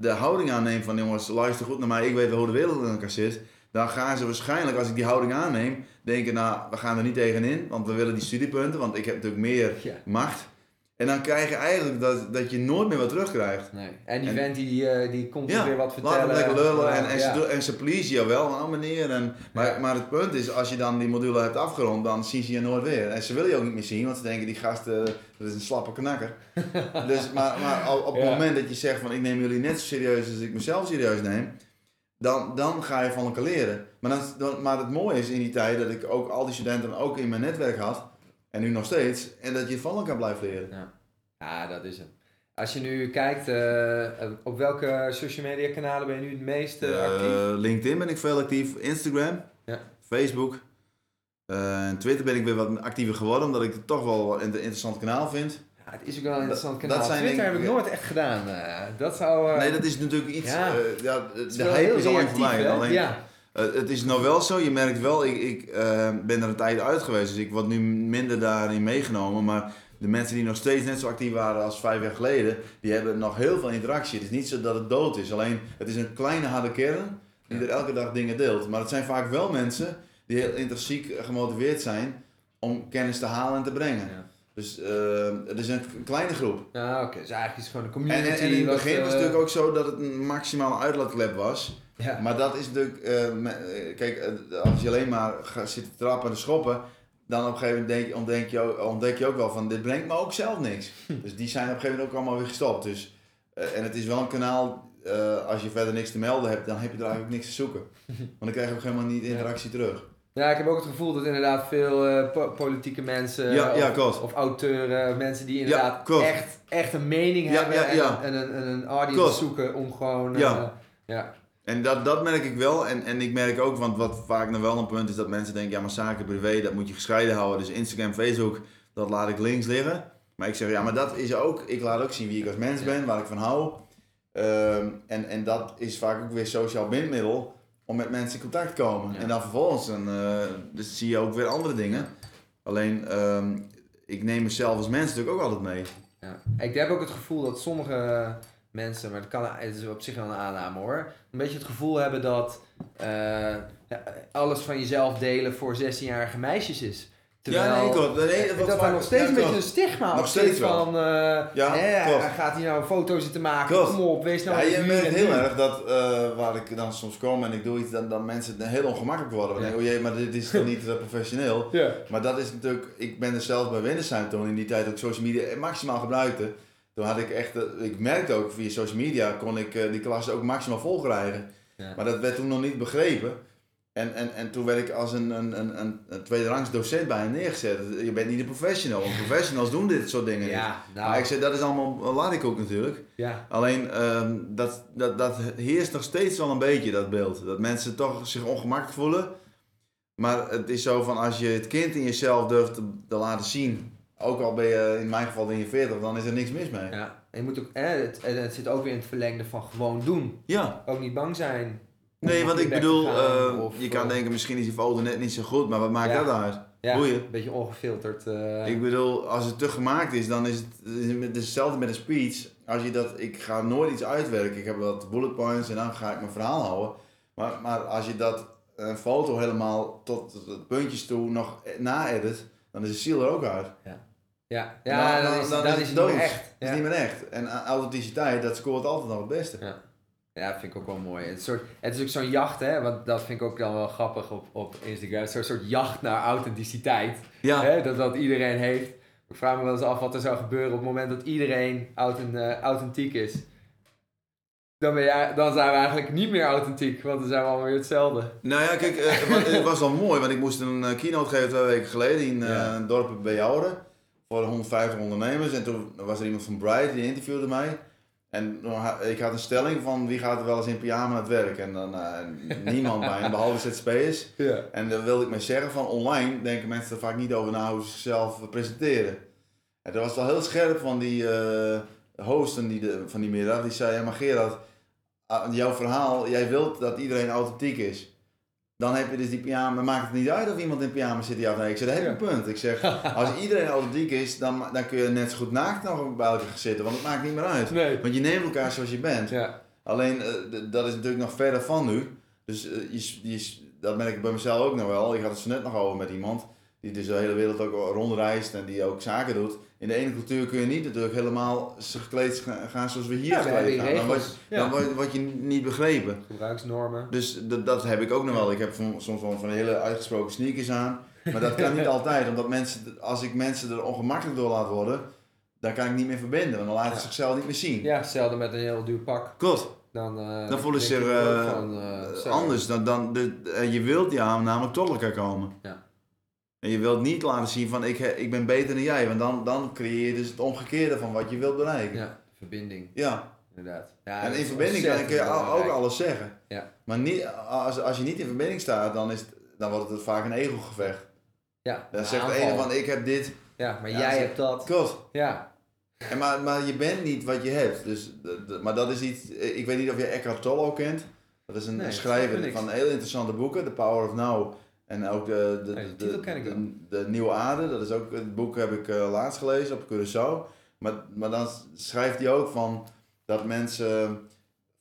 de houding aanneem van, jongens, luister goed naar mij, ik weet wel hoe de wereld in elkaar zit. Dan gaan ze waarschijnlijk, als ik die houding aanneem, denken, nou, we gaan er niet tegenin. Want we willen die studiepunten, want ik heb natuurlijk meer Ja. macht. En dan krijg je eigenlijk dat, dat je nooit meer wat terugkrijgt. Nee. En die En- vent die, eh, die komt Ja, weer wat Laat vertellen. hem lekker lullen en, en, Ja. ze, en ze please je wel, meneer. En, maar, Ja. maar het punt is, als je dan die module hebt afgerond, dan zien ze je nooit weer. En ze willen je ook niet meer zien, want ze denken, die gast, eh, dat is een slappe knakker. dus, maar maar op het moment dat je zegt van, ik neem jullie net zo serieus als ik mezelf serieus neem, dan, dan ga je van elkaar leren. Maar, dan- maar het mooie is in die tijd dat ik ook al die studenten ook in mijn netwerk had, en nu nog steeds, en dat je van elkaar blijft leren. Ja, dat is het. Als je nu kijkt, eh, op welke social media kanalen ben je nu het meest eh, actief? Eh, LinkedIn ben ik veel actief, Instagram, Ja. Facebook. En Twitter ben ik weer wat actiever geworden, omdat ik het toch wel een interessant kanaal vind. Ja, het is ook wel een interessant dat kanaal. zijn Twitter heb ik- nooit echt gedaan. dat zou... Nee, dat is natuurlijk iets. Ja. ja, de hype is al lang voorbij. Alleen, Ja. Eh, het is nou wel zo, je merkt wel, ik, ik eh, ben er een tijd uit geweest, dus ik word nu minder daarin meegenomen. Maar de mensen die nog steeds net zo actief waren als vijf jaar geleden, die hebben nog heel veel interactie. Het is niet zo dat het dood is, alleen het is een kleine harde kern die Ja. er elke dag dingen deelt. Maar het zijn vaak wel mensen die heel intrinsiek gemotiveerd zijn om kennis te halen en te brengen. Ja. Dus eh, het is een kleine groep. Ja, oké. Dus eigenlijk is het gewoon een En, community. en in het begin was het eh, natuurlijk ook zo dat het een maximale uitlaatklep was. Ja. Maar dat is natuurlijk, eh, eh, kijk, als je alleen maar gaat zitten trappen en schoppen, dan op een gegeven moment denk, je- ontdek, je, ontdek je ook wel van, dit brengt me ook zelf niks. Dus die zijn op een gegeven moment ook allemaal weer gestopt. Dus, en het is wel een kanaal, als je verder niks te melden hebt, dan heb je er eigenlijk niks te zoeken. Want dan krijg je ook helemaal niet interactie terug. Ja, ik heb ook het gevoel dat inderdaad veel eh, po- politieke mensen Ja, of, ja, of auteuren, mensen die inderdaad echt, echt een mening Ja, hebben ja, en, ja. en een, en een audience Klopt. zoeken om gewoon... eh, Ja. ja. En dat, dat merk ik wel. En, en ik merk ook, want wat vaak nog wel een punt is dat mensen denken, ja maar zaken privé, dat moet je gescheiden houden. Dus Instagram, Facebook, dat laat ik links liggen. Maar ik zeg, ja maar dat is ook, ik laat ook zien wie ik als mens Ja. ben, waar ik van hou. Ehm, en, en dat is vaak ook weer sociaal bindmiddel om met mensen in contact te komen. Ja. En dan vervolgens dan, eh, dus zie je ook weer andere dingen. Alleen, ehm, ik neem mezelf als mens natuurlijk ook altijd mee. Ja. Ik heb ook het gevoel dat sommige mensen, maar het, kan, het is op zich wel een aanname hoor, een beetje het gevoel hebben dat eh, alles van jezelf delen voor 16-jarige meisjes is. Terwijl, ja, nee, klopt. Nee, dat, wat dat er nog steeds ja, een beetje een stigma Nog op steeds van, eh, Ja, hè, hij gaat hier nou een foto zitten maken, Klopt. kom op, wees nou Ja, je merkt heel erg dat eh, waar ik dan soms kom en ik doe iets, dan, dan mensen heel ongemakkelijk worden. Ja. Oh jee, maar dit is toch niet eh, professioneel. Ja. Maar dat is natuurlijk, ik ben er zelf bij Windersheim toen in die tijd ook social media maximaal gebruikte. Toen had ik echt, ik merkte ook via social media kon ik die klas ook maximaal vol krijgen. Maar dat werd toen nog niet begrepen. En, en, en toen werd ik als een, een, een, een, tweederangs docent bij hen neergezet. Je bent niet een professional, want professionals doen dit soort dingen niet. Ja, nou, Maar ik zei, dat is allemaal laat ik ook natuurlijk. ja. Alleen ehm, dat, dat, dat heerst nog steeds wel een beetje, dat beeld. Dat mensen toch zich ongemakkelijk voelen. Maar het is zo van als je het kind in jezelf durft te, te laten zien. Ook al ben je in mijn geval in je 40, dan is er niks mis mee. ja. En je moet ook, hè, het, het zit ook weer in het verlengde van gewoon doen. Ja. Ook niet bang zijn. Nee, want ik bedoel, gaan, eh, of, je kan eh, denken misschien is die foto net niet zo goed, maar wat maakt Ja. dat uit? ja, boeien. een beetje ongefilterd. eh, Ik bedoel, als het te gemaakt is, dan is het, het is hetzelfde met een speech. Als je dat, ik ga nooit iets uitwerken. Ik heb wat bullet points en dan ga ik mijn verhaal houden. Maar, maar als je dat een foto helemaal tot de puntjes toe nog na-edit, dan is de ziel er ook uit. ja, ja dan, is, dan, is het niet dood. meer echt. Het Ja. is niet meer echt. En authenticiteit, dat scoort altijd nog het beste. Ja, vind ik ook wel mooi. Het, soort, het is ook zo'n jacht, hè, want dat vind ik ook dan wel grappig op, op Instagram. Zo'n soort jacht naar authenticiteit, Ja, hè, dat dat iedereen heeft. Ik vraag me wel eens af wat er zou gebeuren op het moment dat iedereen eh, authentiek is. Dan, ben je, dan zijn we eigenlijk niet meer authentiek, want dan zijn we allemaal weer hetzelfde. Nou ja, kijk, eh, het was- wel mooi, want ik moest een eh, keynote geven twee weken geleden in Ja. een dorp bij Jouden. Voor 150 ondernemers. En toen was er iemand van Bright, die interviewde mij. En dan ik had een stelling van wie gaat er wel eens in pyjama naar het werk. En dan eh, niemand bij, behalve ZZP'ers. Ja. En daar wilde ik mee zeggen van online denken mensen er vaak niet over na hoe ze zichzelf presenteren. En dat was wel heel scherp van die eh hosten die de, van die middag. Die zei, ja maar Gerard, ah, jouw verhaal, jij wilt dat iedereen authentiek is. Dan heb je dus die pyjama, maakt het niet uit of iemand in pyjama zit ja of nee. Ik zeg, dat heb je een punt. Ik zeg, als iedereen authentiek is, dan, dan kun je net zo goed naakt nog bij elkaar gaan zitten. Want het maakt niet meer uit. Nee. Want je neemt elkaar zoals je bent. Ja. Alleen, eh, dat is natuurlijk nog verder van nu. Dus eh, je, dat merk ik bij mezelf ook nog wel. Ik had het zo net nog over met iemand die dus de hele wereld ook rondreist en die ook zaken doet. In de ene cultuur kun je niet natuurlijk helemaal gekleed ga- gaan zoals we hier Ja, gekleed gaan. Dan word, Ja. dan word, word je niet begrepen. Gebruiksnormen. Dus dat, heb ik ook nog wel. Ik heb soms wel van hele uitgesproken sneakers aan. Maar dat kan niet altijd, omdat mensen, als ik mensen er ongemakkelijk door laat worden, dan kan ik niet meer verbinden. Want dan laten ze Ja. zichzelf niet meer zien. Ja, hetzelfde met een heel duur pak. Klopt. Dan, eh, Dan voelen ze zich ook eh, eh, anders. Dan, dan, de, je wilt ja namelijk tot elkaar komen. Ja. En je wilt niet laten zien van ik, ik ben beter dan jij. Want dan, dan creëer je dus het omgekeerde van wat je wilt bereiken. Ja. Ja, verbinding, inderdaad. Ja, En in verbinding kan, kun je al- ook alles zeggen. Ja. Maar niet, als, als je niet in verbinding staat, dan, is het, dan wordt het vaak een egogevecht. Ja, Dan zegt de ene van ik heb dit. Ja, maar Ja, jij hebt dat. Klopt. Ja. En maar, maar je bent niet wat je hebt. Dus, maar dat is iets. Ik weet niet of je Eckhart Tolle kent. Dat is een Nee, schrijver van heel interessante boeken. The Power of Now. En ook de, de, de, titel ken ik de, wel. de Nieuwe Aarde. Dat is ook, het boek heb ik eh, laatst gelezen op Curaçao. Maar, maar dan schrijft hij ook van dat mensen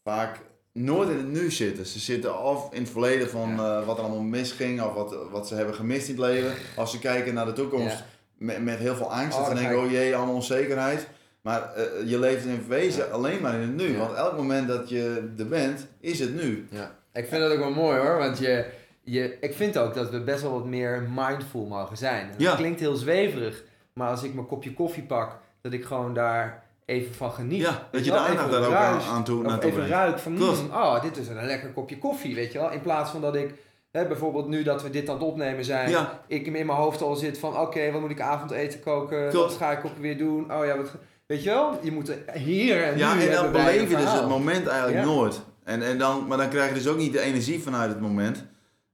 vaak nooit in het nu zitten. Ze zitten of in het verleden van eh, wat er allemaal misging of wat, wat ze hebben gemist in het leven. Als ze kijken naar de toekomst Ja. met, met heel veel angst. Oh, dan dan denken oh jee, allemaal onzekerheid. Maar eh, je leeft in wezen alleen maar in het nu. Want elk moment dat je er bent, is het nu. ja. Ik vind dat ook wel mooi hoor, want je, je, ik vind ook dat we best wel wat meer mindful mogen zijn. En dat Ja. klinkt heel zweverig, maar als ik mijn kopje koffie pak, dat ik gewoon daar even van geniet. Ja, dat je de aandacht daar ook aan, ruist. aan toe, naartoe even brengt. ruik van, Klopt. mm, oh, dit is een lekker kopje koffie, weet je wel. In plaats van dat ik, hè, bijvoorbeeld nu dat we dit aan het opnemen zijn, Ja, ik in mijn hoofd al zit van, oké, wat moet ik avondeten koken? Klopt. Wat ga ik ook weer doen? Oh ja, wat, weet je wel? Je moet er hier en ja nu en dan beleef je dus het moment eigenlijk Ja. nooit. En, en dan, maar dan krijg je dus ook niet de energie vanuit het moment.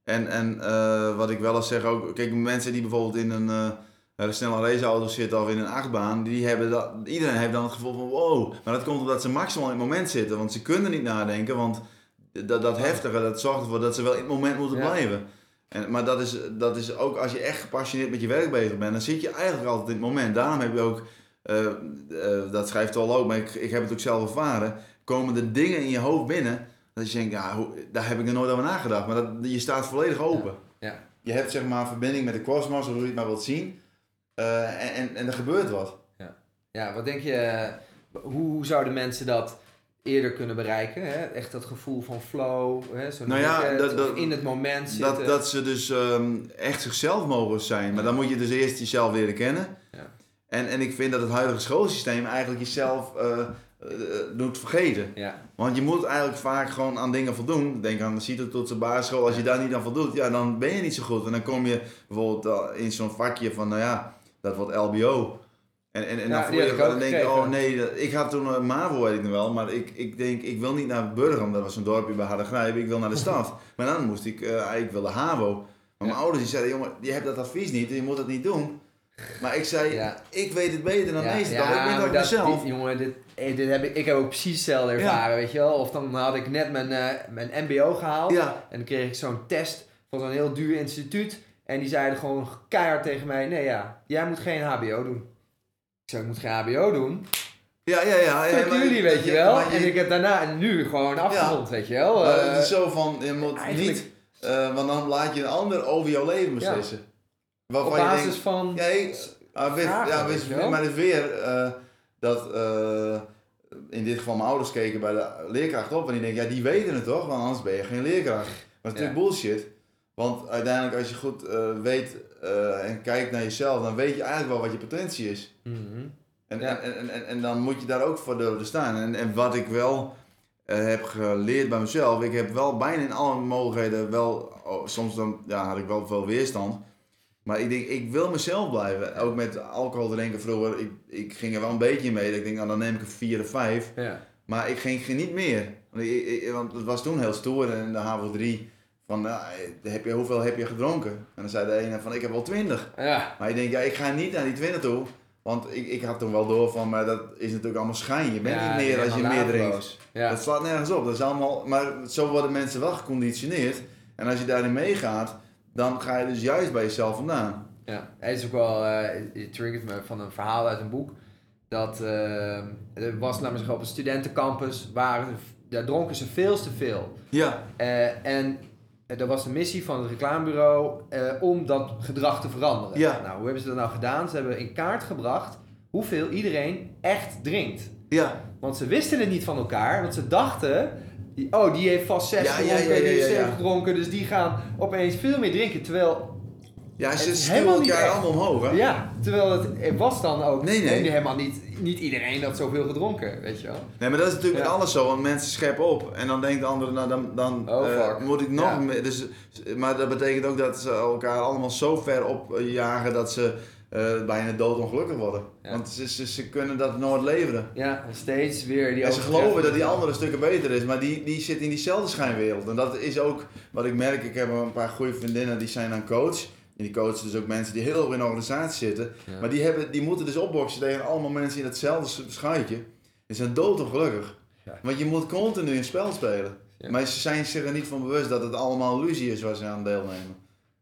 En, en eh, wat ik wel eens zeg ook, kijk, mensen die bijvoorbeeld in een, eh, snelle raceauto zitten of in een achtbaan, die hebben dat, iedereen heeft dan het gevoel van wow. Maar dat komt omdat ze maximaal in het moment zitten, want ze kunnen niet nadenken, want dat, dat heftige, dat zorgt ervoor dat ze wel in het moment moeten Ja. blijven. En, maar dat is, dat is ook als je echt gepassioneerd met je werk bezig bent, dan zit je eigenlijk altijd in het moment. Daarom heb je ook, eh, dat schrijft al ook, maar ik, ik heb het ook zelf ervaren, komen er dingen in je hoofd binnen, dat je denkt, ja, hoe, daar heb ik er nooit over nagedacht. Maar dat, je staat volledig open. Ja. Je hebt zeg maar verbinding met de kosmos, of hoe je het maar wilt zien. Eh, en, en, en er gebeurt wat. Ja, wat denk je, eh, hoe, hoe zouden mensen dat eerder kunnen bereiken? Hè? Echt dat gevoel van flow, hè? Zo Nou ja, dat- het, dat- in het moment zitten. Dat, dat ze dus ehm, echt zichzelf mogen zijn. Maar dan moet je dus eerst jezelf leren kennen. Ja. En, en ik vind dat het huidige schoolsysteem eigenlijk jezelf eh, doet vergeten. Ja, Want je moet eigenlijk vaak gewoon aan dingen voldoen. Denk aan de CITO-toetsen, basisschool. Als je daar niet aan voldoet, ja, dan ben je niet zo goed. En dan kom je bijvoorbeeld eh, in zo'n vakje van, nou ja, dat wordt LBO. En, en, en Ja, dan, voel je, dan denk je, oh nee, dat- ik had toen een MAVO, weet ik nog wel. Maar ik, ik denk, ik wil niet naar Burgum, dat was een dorpje bij Hardergrijp. Ik wil naar de stad. Maar dan moest ik, eh ik wilde HAVO. Maar mijn ouders die zeiden, jongen, je hebt dat advies niet, je moet dat niet doen. Maar ik zei, Ja. ik weet het beter dan ja, ja, ik maar dat dat, mezelf. jongen, dit, eh, dit heb ik, ik heb ook precies hetzelfde ervaren, weet je wel. Of dan had ik net mijn, eh, mijn mbo gehaald Ja, en dan kreeg ik zo'n test van zo'n heel duur instituut. En die zeiden gewoon keihard tegen mij, nee ja, jij moet geen hbo doen. Ik zei, ik moet geen hbo doen. ja, ja. ja, ja maar- jullie, weet je wel. maar En ik heb daarna en nu gewoon afgerond, weet je wel. Maar Eh, het is zo van, je moet niet, eh, want dan laat je een ander over jouw leven beslissen. Op je basis denkt, van... ja, ik- ah, weet- ja, weet weet- je wel. maar het is weer eh, dat eh, in dit geval mijn ouders keken bij de leerkracht op en die denken, ja die weten het toch, want anders ben je geen leerkracht. Maar dat is natuurlijk bullshit, want uiteindelijk als je goed eh, weet eh, en kijkt naar jezelf, dan weet je eigenlijk wel wat je potentie is. Mhm. En, Ja. en, en, en, en dan moet je daar ook voor durven staan. En, en wat ik wel heb geleerd bij mezelf, ik heb wel bijna in alle mogelijkheden wel, oh, soms dan ja, had ik wel veel weerstand. Maar ik denk, ik wil mezelf blijven. Ook met alcohol drinken vroeger, ik, ik ging er wel een beetje mee. Ik denk, nou, dan neem ik een 4 of 5. Ja. Maar ik ging, ging niet meer. Want, ik- ik- want het was toen heel stoer in de HAVO 3. Van, nou, heb je, hoeveel heb je gedronken? En dan zei de ene van, ik heb wel 20. Ja. Maar ik denk, ja, ik ga niet naar die 20 toe. Want ik, ik had toen wel door van, maar dat is natuurlijk allemaal schijn. Je bent Ja, niet meer als je meer drinkt. Dat slaat nergens op. Dat is allemaal, maar zo worden mensen wel geconditioneerd. En als je daarin meegaat, dan ga je dus juist bij jezelf vandaan. Ja, het is ook wel, eh, het triggert me van een verhaal uit een boek. Dat eh, er was, zeggen, op een studentencampus, waren, daar dronken ze veel te veel. Ja. Eh, en dat was de missie van het reclamebureau om dat gedrag te veranderen. Ja. Nou, hoe hebben ze dat nou gedaan? Ze hebben in kaart gebracht hoeveel iedereen echt drinkt. Ja. Want ze wisten het niet van elkaar, want ze dachten, die, oh die heeft vast zes Ja, gedronken, ja, ja, die heeft gedronken, dus die gaan opeens veel meer drinken. Terwijl Ja, Het ze is sturen helemaal niet elkaar echt. allemaal omhoog, hè? Ja, terwijl het, het was dan ook Nee, nee. helemaal niet, niet iedereen dat zoveel gedronken, weet je wel. Nee, maar dat is natuurlijk met alles zo, want mensen scheppen op. En dan denkt de andere, nou dan, dan Oh, eh, moet ik nog meer. Dus, maar dat betekent ook dat ze elkaar allemaal zo ver opjagen dat ze eh, bijna doodongelukkig worden. Ja. Want ze, ze, ze kunnen dat nooit leveren. Ja, en steeds weer die En ze geloven dat die andere stukken beter is, maar die, die zit in diezelfde schijnwereld. En dat is ook wat ik merk. Ik heb een paar goede vriendinnen die zijn dan coach. En die coachen dus ook mensen die heel hoog in de organisatie zitten. Ja. Maar die, hebben, die moeten dus opboksen tegen allemaal mensen in hetzelfde schuitje. Die zijn doodongelukkig. Ja. Want je moet continu een spel spelen. Ja. Maar ze zijn zich er niet van bewust dat het allemaal illusie is waar ze aan deelnemen.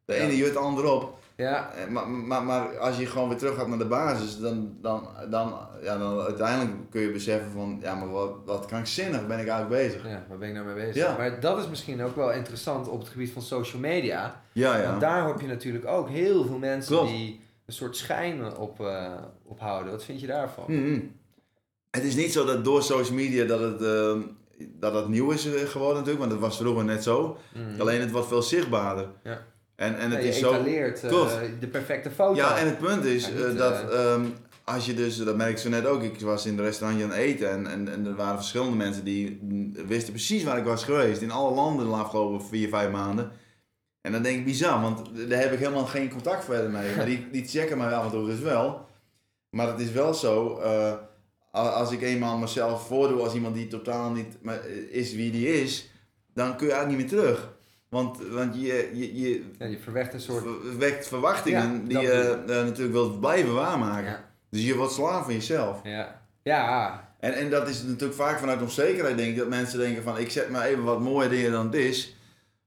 De ene jut de ander op. Ja, Eh, Maar, maar, maar als je gewoon weer terug gaat naar de basis, dan, dan, dan, ja, dan uiteindelijk kun je beseffen van, ja, maar wat, wat krankzinnig ben ik eigenlijk bezig. ja, waar ben ik nou mee bezig? Ja. Maar dat is misschien ook wel interessant op het gebied van social media. Ja, ja. Want daar heb je natuurlijk ook heel veel mensen Klopt. die een soort schijn op, eh, ophouden. Wat vind je daarvan? Mhm. Het is niet zo dat door social media dat het, eh, dat het nieuw is geworden natuurlijk, want dat was vroeger net zo. Mhm. Alleen het wordt veel zichtbaarder. Ja. En, en het je is zo... eh, de perfecte foto. Ja, en het punt is Ja, eh, dat eh, ehm, als je dus, dat merk ik zo net ook, ik was in een restaurantje aan het eten en, en, en er waren verschillende mensen die wisten precies waar ik was geweest. In alle landen de afgelopen vier, vijf maanden. En dan denk ik bizar, want daar heb ik helemaal geen contact verder mee. Maar die, die checken mij af en toe dus wel. Maar het is wel zo, als ik eenmaal mezelf voordoe als iemand die totaal niet is wie die is, dan kun je eigenlijk niet meer terug. Want, want je, je, je Ja, je verwekt een soort... wekt verwachtingen Ja, die je eh, natuurlijk wilt blijven waarmaken. Ja. Dus je wordt slaaf van jezelf. Ja. Ja, En, en dat is natuurlijk vaak vanuit onzekerheid, denk ik, dat mensen denken van ik zet maar even wat mooier dingen dan het is.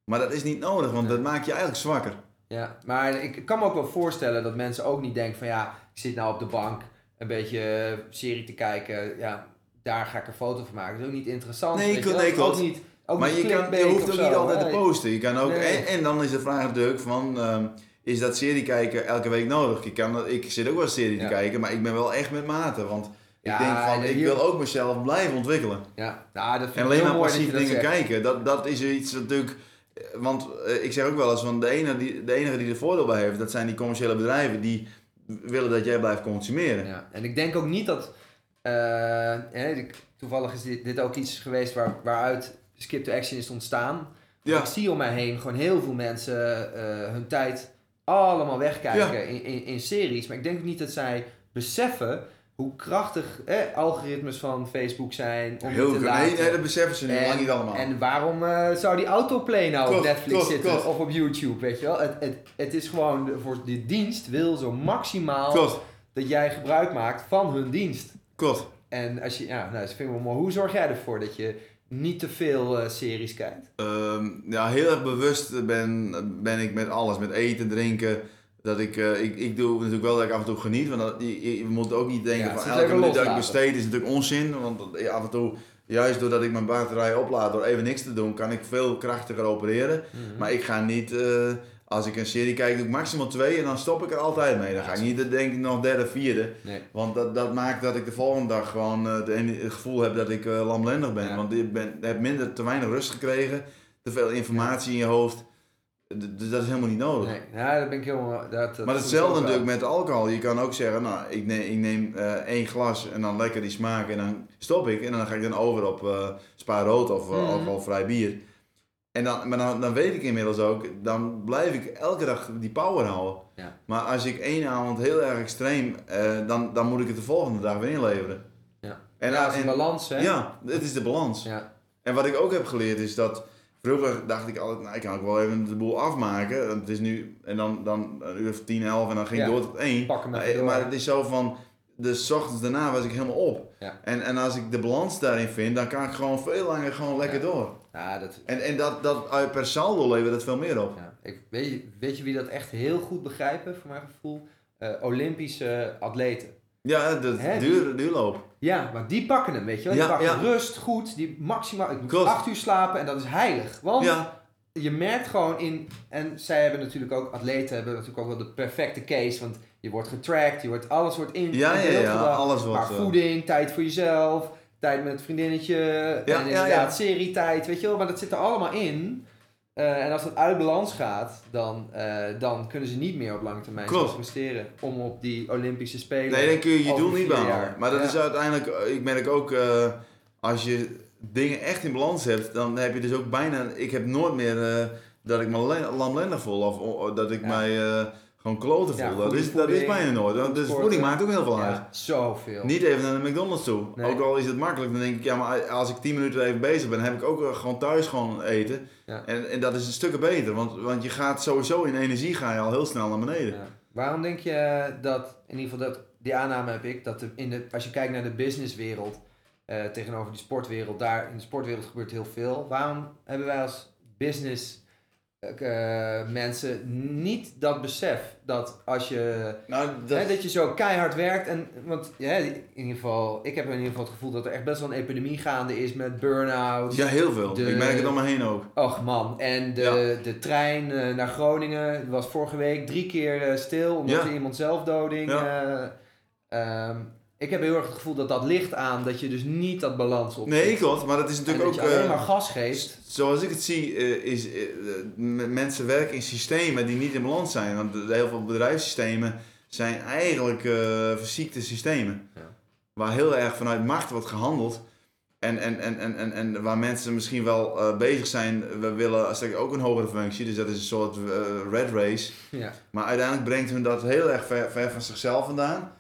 Maar dat is niet nodig, want dat maakt je eigenlijk zwakker. Ja, maar ik kan me ook wel voorstellen dat mensen ook niet denken van ja, ik zit nou op de bank een beetje eh, serie te kijken. Ja, daar ga ik een foto van maken. Dat is ook niet interessant. Nee, klopt, wel. nee, klopt. Ook niet, ook maar je, kan, je hoeft ook zo, niet altijd te posten. Je kan ook, Nee. en, en dan is de vraag natuurlijk van, ehm, is dat serie kijken elke week nodig? Ik, kan, ik zit ook wel serie Ja. te kijken, maar ik ben wel echt met mate. Want Ja, ik denk van, ik wil ook mezelf blijven ontwikkelen. Ja, nou, dat vind En alleen maar passief dat dingen zegt. kijken, dat, dat is iets natuurlijk. eh, Want eh, ik zeg ook wel eens van de enige, die, de enige die er voordeel bij heeft, dat zijn die commerciële bedrijven die willen dat jij blijft consumeren. Ja, en ik denk ook niet dat. eh, toevallig is dit, dit ook iets geweest waar, waaruit Skip to Action is ontstaan. Ja. Ik zie om mij heen gewoon heel veel mensen eh, hun tijd allemaal wegkijken Ja. in, in, in series. Maar ik denk ook niet dat zij beseffen hoe krachtig eh, algoritmes van Facebook zijn. Om Heel te laten. Nee, nee, dat beseffen ze nu lang niet allemaal. En waarom eh, zou die autoplay nou op Netflix klopt, zitten klopt. of op YouTube, weet je wel? Het, het, het is gewoon, de- voor die dienst wil zo maximaal dat jij gebruik maakt van hun dienst. klopt. En als je, ja, nou, dat vind ik wel mooi. Hoe zorg jij ervoor dat je niet te veel eh, series kijkt? Ehm, ja, heel erg bewust ben, ben ik met alles, met eten, drinken. Dat ik, eh, ik, ik doe natuurlijk wel dat ik af en toe geniet, want dat, je, je- moet ook niet denken Ja, van elke minuut dat ik besteed is natuurlijk onzin. Want af en toe, juist doordat ik mijn batterij oplaad door even niks te doen, kan ik veel krachtiger opereren. Maar ik ga niet, eh, als ik een serie kijk, doe ik maximaal twee en dan stop ik er altijd mee. Dan ga ik niet, denk ik, nog derde, vierde. Nee. Want dat, dat maakt dat ik de volgende dag gewoon eh, de, het gevoel heb dat ik eh, lamlendig ben. Ja. Want je ben, je hebt minder, te weinig rust gekregen, te veel informatie in je hoofd. Dus dat is helemaal niet nodig. Nee, ja, dat ben ik helemaal... Dat, dat maar hetzelfde natuurlijk met alcohol. Je kan ook zeggen, nou, ik neem, ik neem eh, één glas en dan lekker die smaak en dan stop ik. En dan ga ik dan over op eh spa rood of eh, Mhm. alcoholvrij bier. En dan, maar dan, dan weet ik inmiddels ook, dan blijf ik elke dag die power houden. Ja. Maar als ik één avond heel erg extreem, eh, dan, dan moet ik het de volgende dag weer inleveren. Ja. En, ja, dat is een balans, hè? Ja, het is de balans. Ja. En wat ik ook heb geleerd is dat. Vroeger dacht ik altijd, nou ik kan ook wel even de boel afmaken. Het is nu, en dan, dan een uur of 10, 11 en dan ging Ja. ik door tot 1. Pak hem maar, door. maar het is zo van, de ochtends daarna was ik helemaal op. Ja. En, en als ik de balans daarin vind, dan kan ik gewoon veel langer gewoon lekker door. Ja, dat, En, en dat, dat per saldo levert dat veel meer op. ja. Ik, weet, je, weet je wie dat echt heel goed begrijpen, voor mijn gevoel? Eh, Olympische atleten. Ja, dat Hè, duur, duurloop. Ja, maar die pakken hem, weet je wel. Die Ja, pakken ja. rust, goed. Die maximaal, ik moet Klopt. acht uur slapen en dat is heilig. Want Ja, je merkt gewoon in, en zij hebben natuurlijk ook, atleten hebben natuurlijk ook wel de perfecte case, want je wordt getracked, je wordt, alles wordt in, ja, ja, ja, alles wordt... Maar eh, voeding, tijd voor jezelf, tijd met het vriendinnetje, en ja, inderdaad ja. serietijd, weet je wel, maar dat zit er allemaal in. Eh, en als het uit balans gaat, dan, eh, dan kunnen ze niet meer op lange termijn presteren om op die Olympische Spelen. Nee, dan kun je je doel niet behalen. Maar dat Ja. is uiteindelijk, eh, ik merk ook, als je dingen echt in balans hebt, dan heb je dus ook bijna, ik heb nooit meer dat ik me le- lamlendig voel of dat ik Ja. mij gewoon kloten Ja, voel. dat, is, dat is bijna nooit. Goed Dus voeding maakt ook heel veel uit. Ja, zoveel. Niet even naar de McDonald's toe. Nee. Ook al is het makkelijk, dan denk ik, ja, maar als ik 10 minuten even bezig ben, heb ik ook eh, gewoon thuis gewoon eten. Ja. En, en dat is een stuk beter, want, want je gaat sowieso in energie ga je al heel snel naar beneden. Ja. Waarom denk je dat, in ieder geval dat, die aanname heb ik, dat in de, als je kijkt naar de businesswereld eh, tegenover die sportwereld, daar in de sportwereld gebeurt heel veel. Waarom hebben wij als business eh, mensen niet dat besef dat als je, Nou, dat, hè, dat je zo keihard werkt en, want ja, in ieder geval, ik heb in ieder geval het gevoel dat er echt best wel een epidemie gaande is met burn-outs. ja, heel veel. de- Ik merk het om me heen ook. Och man, en de, de trein eh, naar Groningen was vorige week drie keer eh, stil omdat Ja. er iemand zelfdoding. eh, ehm, ik heb heel erg het gevoel dat dat ligt aan dat je dus niet dat balans op. Nee, klopt, maar dat is en natuurlijk dat ook... je alleen eh, maar gas geeft. Zoals ik het zie, eh, is eh, m- mensen werken in systemen die niet in balans zijn. Want heel veel bedrijfssystemen zijn eigenlijk eh, verziekte systemen. Ja. Waar heel erg vanuit macht wordt gehandeld. En, en, en, en, en, en waar mensen misschien wel eh, bezig zijn, we willen zeg, ook een hogere functie. Dus dat is een soort eh, red race. Ja. Maar uiteindelijk brengt hun dat heel erg ver, ver van zichzelf vandaan.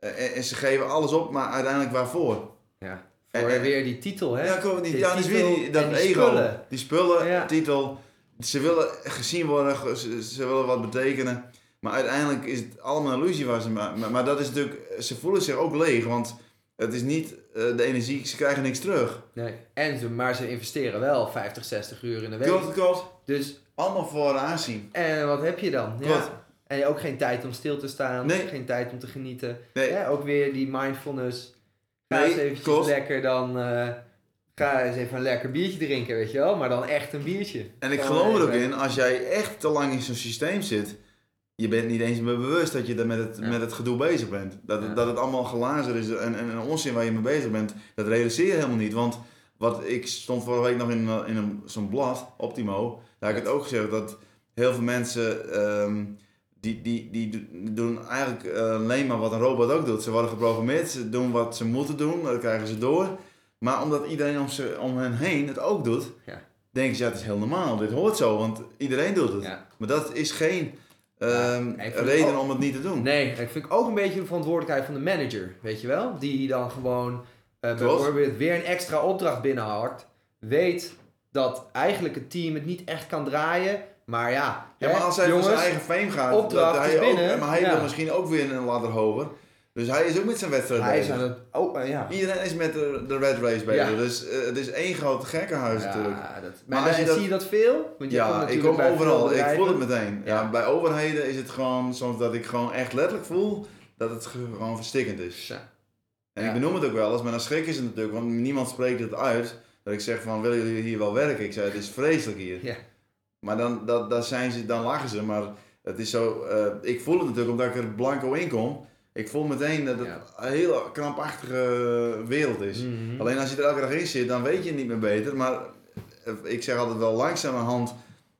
Eh, en, en ze geven alles op, maar uiteindelijk waarvoor? ja. En- weer die titel, hè? Ja, klopt. Die, ja, dus weer die, dat ego. spullen. Die spullen, Ja. titel. Ze willen gezien worden, ze, ze willen wat betekenen. Maar uiteindelijk is het allemaal een illusie waar ze maar, maar, maar dat is natuurlijk, ze voelen zich ook leeg, want het is niet eh, de energie, ze krijgen niks terug. Nee. En ze, maar ze investeren wel 50, 60 uur in de week. Klopt, klopt. Dus, Allemaal voor aanzien. en wat heb je dan? Klopt. En ook geen tijd om stil te staan, Nee. geen tijd om te genieten. Nee, Ja, ook weer die mindfulness. Nee, eens eventjes klopt. lekker dan... eh, ga eens even een lekker biertje drinken, weet je wel. Maar dan echt een biertje. En ik Gewoon geloof er ook in, als jij echt te lang in zo'n systeem zit, je bent niet eens meer bewust dat je er met het, Ja. met het gedoe bezig bent. Dat, Ja. dat het allemaal glazen is en, en onzin waar je mee bezig bent, dat realiseer je helemaal niet. Want wat ik stond vorige week nog in, eh, in een, zo'n blad, Optimo, daar heb ik het ook gezegd, dat heel veel mensen, ehm, die, die, die do- doen eigenlijk eh, alleen maar wat een robot ook doet. Ze worden geprogrammeerd, ze doen wat ze moeten doen, dat krijgen ze door. Maar omdat iedereen om, ze, om hen heen het ook doet, Ja. denken ze, ja, het is heel normaal, dit hoort zo, want iedereen doet het. Ja. Maar dat is geen ehm, reden ook- om het niet te doen. Nee, ik vind ook een beetje de verantwoordelijkheid van de manager, weet je wel? Die dan gewoon eh, bijvoorbeeld weer een extra opdracht binnenhakt. Weet dat eigenlijk het team het niet echt kan draaien. Maar ja, Ja, hè, maar als hij voor jongens, zijn eigen fame gaat, opdracht dat hij is ook, binnen, maar hij ja. wil misschien ook weer een ladder hoger. Dus hij is ook met zijn wedstrijd hij is bezig. aan het... Oh, eh, ja. Iedereen is met de, de red race bezig. Ja. Dus eh, het is één groot gekkenhuis natuurlijk. Ja, dat, Maar je dat- zie je dat veel? Want je komt Ja, ik natuurlijk kom overal. Ik voel het meteen. Ja. Bij overheden is het gewoon soms dat ik gewoon echt letterlijk voel dat het ge- gewoon verstikkend is. Ja. En ik benoem het ook wel eens, maar dan schrik is het natuurlijk, want niemand spreekt het uit. Dat ik zeg van, willen jullie hier wel werken? Ik zei, het is vreselijk hier. Maar dan, dat, dat zijn ze, dan lachen ze, maar het is zo, eh, ik voel het natuurlijk omdat ik er blanco in kom. Ik voel meteen dat het Ja. een hele krampachtige wereld is. Mhm. Alleen als je er elke dag in zit, dan weet je het niet meer beter. Maar eh, ik zeg altijd wel, langzamerhand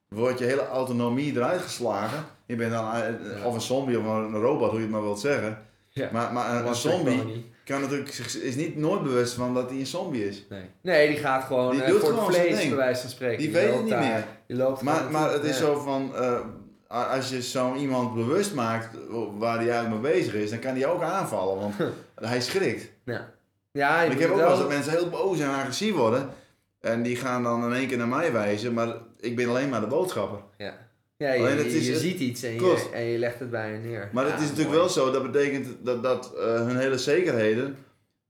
wordt je hele autonomie eruit geslagen. Je bent dan eh, of een zombie of een robot, hoe je het maar wilt zeggen. Ja. Maar, maar een, zombie. Kan natuurlijk, is niet nooit bewust van dat hij een zombie is. Nee. nee, die gaat gewoon Die eh, doet voor gewoon vlees, bij wijze van spreken. Die weet het niet daar, meer. Die loopt Maar, maar het is Ja. zo van, eh, als je zo iemand bewust maakt waar hij eigenlijk mee bezig is, dan kan hij ook aanvallen, want hij schrikt. Ja. Ja, ik heb ook wel eens dat mensen heel boos en agressief worden. En die gaan dan in één keer naar mij wijzen, maar ik ben alleen maar de boodschapper. Ja, ja je, het is- ziet iets en je, en je legt het bij je neer. Maar Ja, het is natuurlijk mooi. wel zo, dat betekent dat, dat eh, hun hele zekerheden,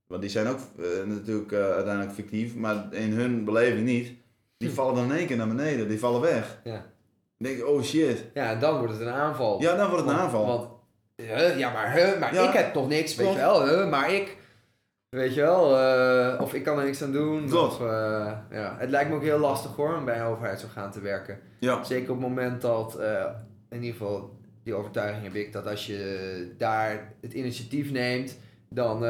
want die zijn ook eh, natuurlijk eh, uiteindelijk fictief, maar in hun beleving niet, die Hm. vallen dan in één keer naar beneden, die vallen weg. Ja. Dan denk je, oh shit. Ja, dan wordt het een aanval. Ja, dan wordt het een Want- aanval. Want, ja, maar, huh, maar Ja. ik heb toch niks, weet je wel. Maar ik, weet je wel, eh, of ik kan er niks aan doen. Klopt. Of, eh, ja. Het lijkt me ook heel lastig hoor, om bij een overheidsorgaan te werken. Ja, Zeker op het moment dat, eh, in ieder geval, die overtuiging heb ik, dat als je daar het initiatief neemt, dan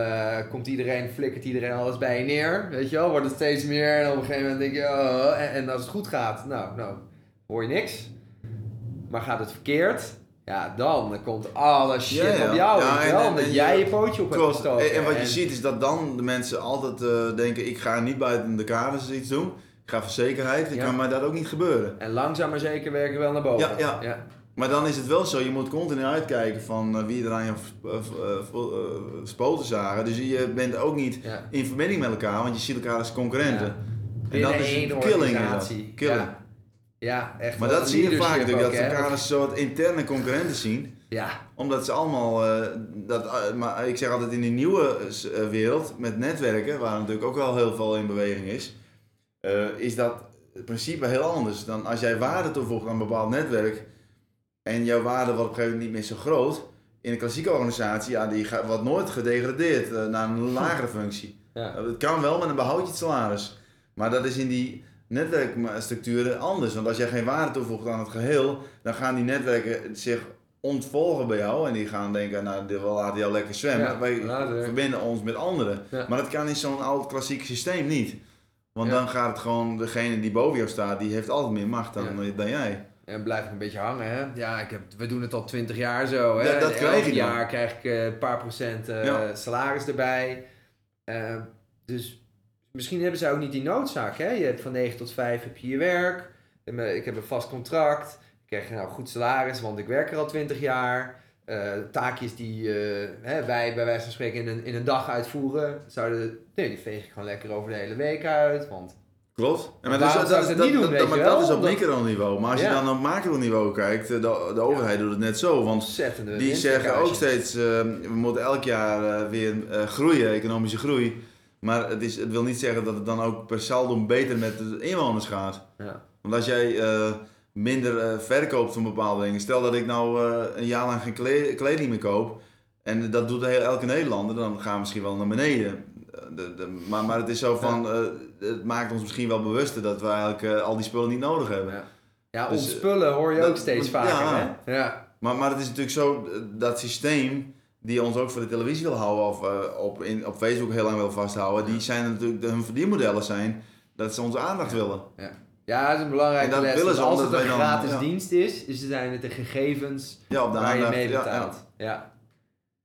komt iedereen, flikkert iedereen alles bij je neer. Weet je wel, wordt het steeds meer en op een gegeven moment denk je, oh, en, en als het goed gaat, nou, nou, hoor je niks. Maar gaat het verkeerd, ja, dan komt alle shit Ja, ja. op jou, Ja, en- wel, en- omdat en jij je- je pootje op hebt klopt. gestoken. En, wat je ziet is dat dan de mensen altijd eh, denken, ik ga niet buiten de kaders iets doen. Ik ga voor zekerheid, het Ja. kan mij dat ook niet gebeuren. En langzaam maar zeker werken we wel naar boven. Ja, ja. Maar dan is het wel zo, je moet continu uitkijken van eh, wie er aan je eh, spoten zagen. Dus je bent ook niet in verbinding met elkaar, want je ziet elkaar als concurrenten. En dat is één killing. Killing. Ja. echt. Maar dat zie je vaak natuurlijk, dat elkaar als soort interne concurrenten zien. Ja, Omdat ze allemaal, eh, dat, eh, maar ik zeg altijd in die nieuwe eh, wereld met netwerken, waar natuurlijk ook wel heel veel in beweging is, is dat het principe heel anders dan als jij waarde toevoegt aan een bepaald netwerk en jouw waarde wordt op een gegeven moment niet meer zo groot. In een klassieke organisatie, ja, die gaat, wordt nooit gedegradeerd naar een lagere functie. ja. Het kan wel, maar dan behoud je het salaris. Maar dat is in die netwerkstructuren anders. Want als jij geen waarde toevoegt aan het geheel, dan gaan die netwerken zich ontvolgen bij jou. En die gaan denken, nou, we laten jou lekker zwemmen. Ja, Wij later. verbinden ons met anderen. Ja. Maar dat kan in zo'n oud klassiek systeem niet. Want Ja. dan gaat het gewoon, degene die boven jou staat, die heeft altijd meer macht dan, dan jij. En blijf ik een beetje hangen, hè? Ja, ik heb, we doen het al twintig jaar zo, hè? Ja, dat krijg elk je jaar krijg ik eh, een paar procent eh, salaris erbij. Eh, dus misschien hebben zij ook niet die noodzaak, hè? Je hebt van 9 tot 5 heb je je werk. Ik heb een vast contract. Ik krijg nou goed salaris, want ik werk er al 20 jaar. Eh, taakjes die eh, hè, wij bij wijze van spreken in een, in een dag uitvoeren, zouden, nee, die veeg ik gewoon lekker over de hele week uit. Want Klopt. En maar dat, zou dat, dat, doen, dat- maar dat is op microniveau. Maar als je dan op macroniveau kijkt, eh, de, de overheid doet het net zo. Want Die zeggen ook steeds, eh, we moeten elk jaar eh, weer eh, groeien, economische groei. Maar het, is, het wil niet zeggen dat het dan ook per saldo beter met de inwoners gaat. Ja. Want als jij eh, minder eh, verkoopt van bepaalde dingen, stel dat ik nou eh, een jaar lang geen kle- kleding meer koop, en dat doet heel, elke Nederlander, dan gaan we misschien wel naar beneden. De, de, maar, maar het is zo van, het maakt ons misschien wel bewuster dat we eigenlijk al die spullen niet nodig hebben. Ja, ja Dus, ontspullen hoor je dat- ook steeds ja. vaker, hè? Ja. Maar, maar het is natuurlijk zo, dat systeem die ons ook voor de televisie wil houden of eh, op, in, op Facebook heel lang wil vasthouden, die zijn natuurlijk, hun verdienmodellen zijn dat ze onze aandacht willen. Ja, dat is een belangrijke En dat les. willen ze als omdat het een dan- gratis ja. dienst is, is zijn het de gegevens Ja, op de waar je mee ja, betaalt. Ja,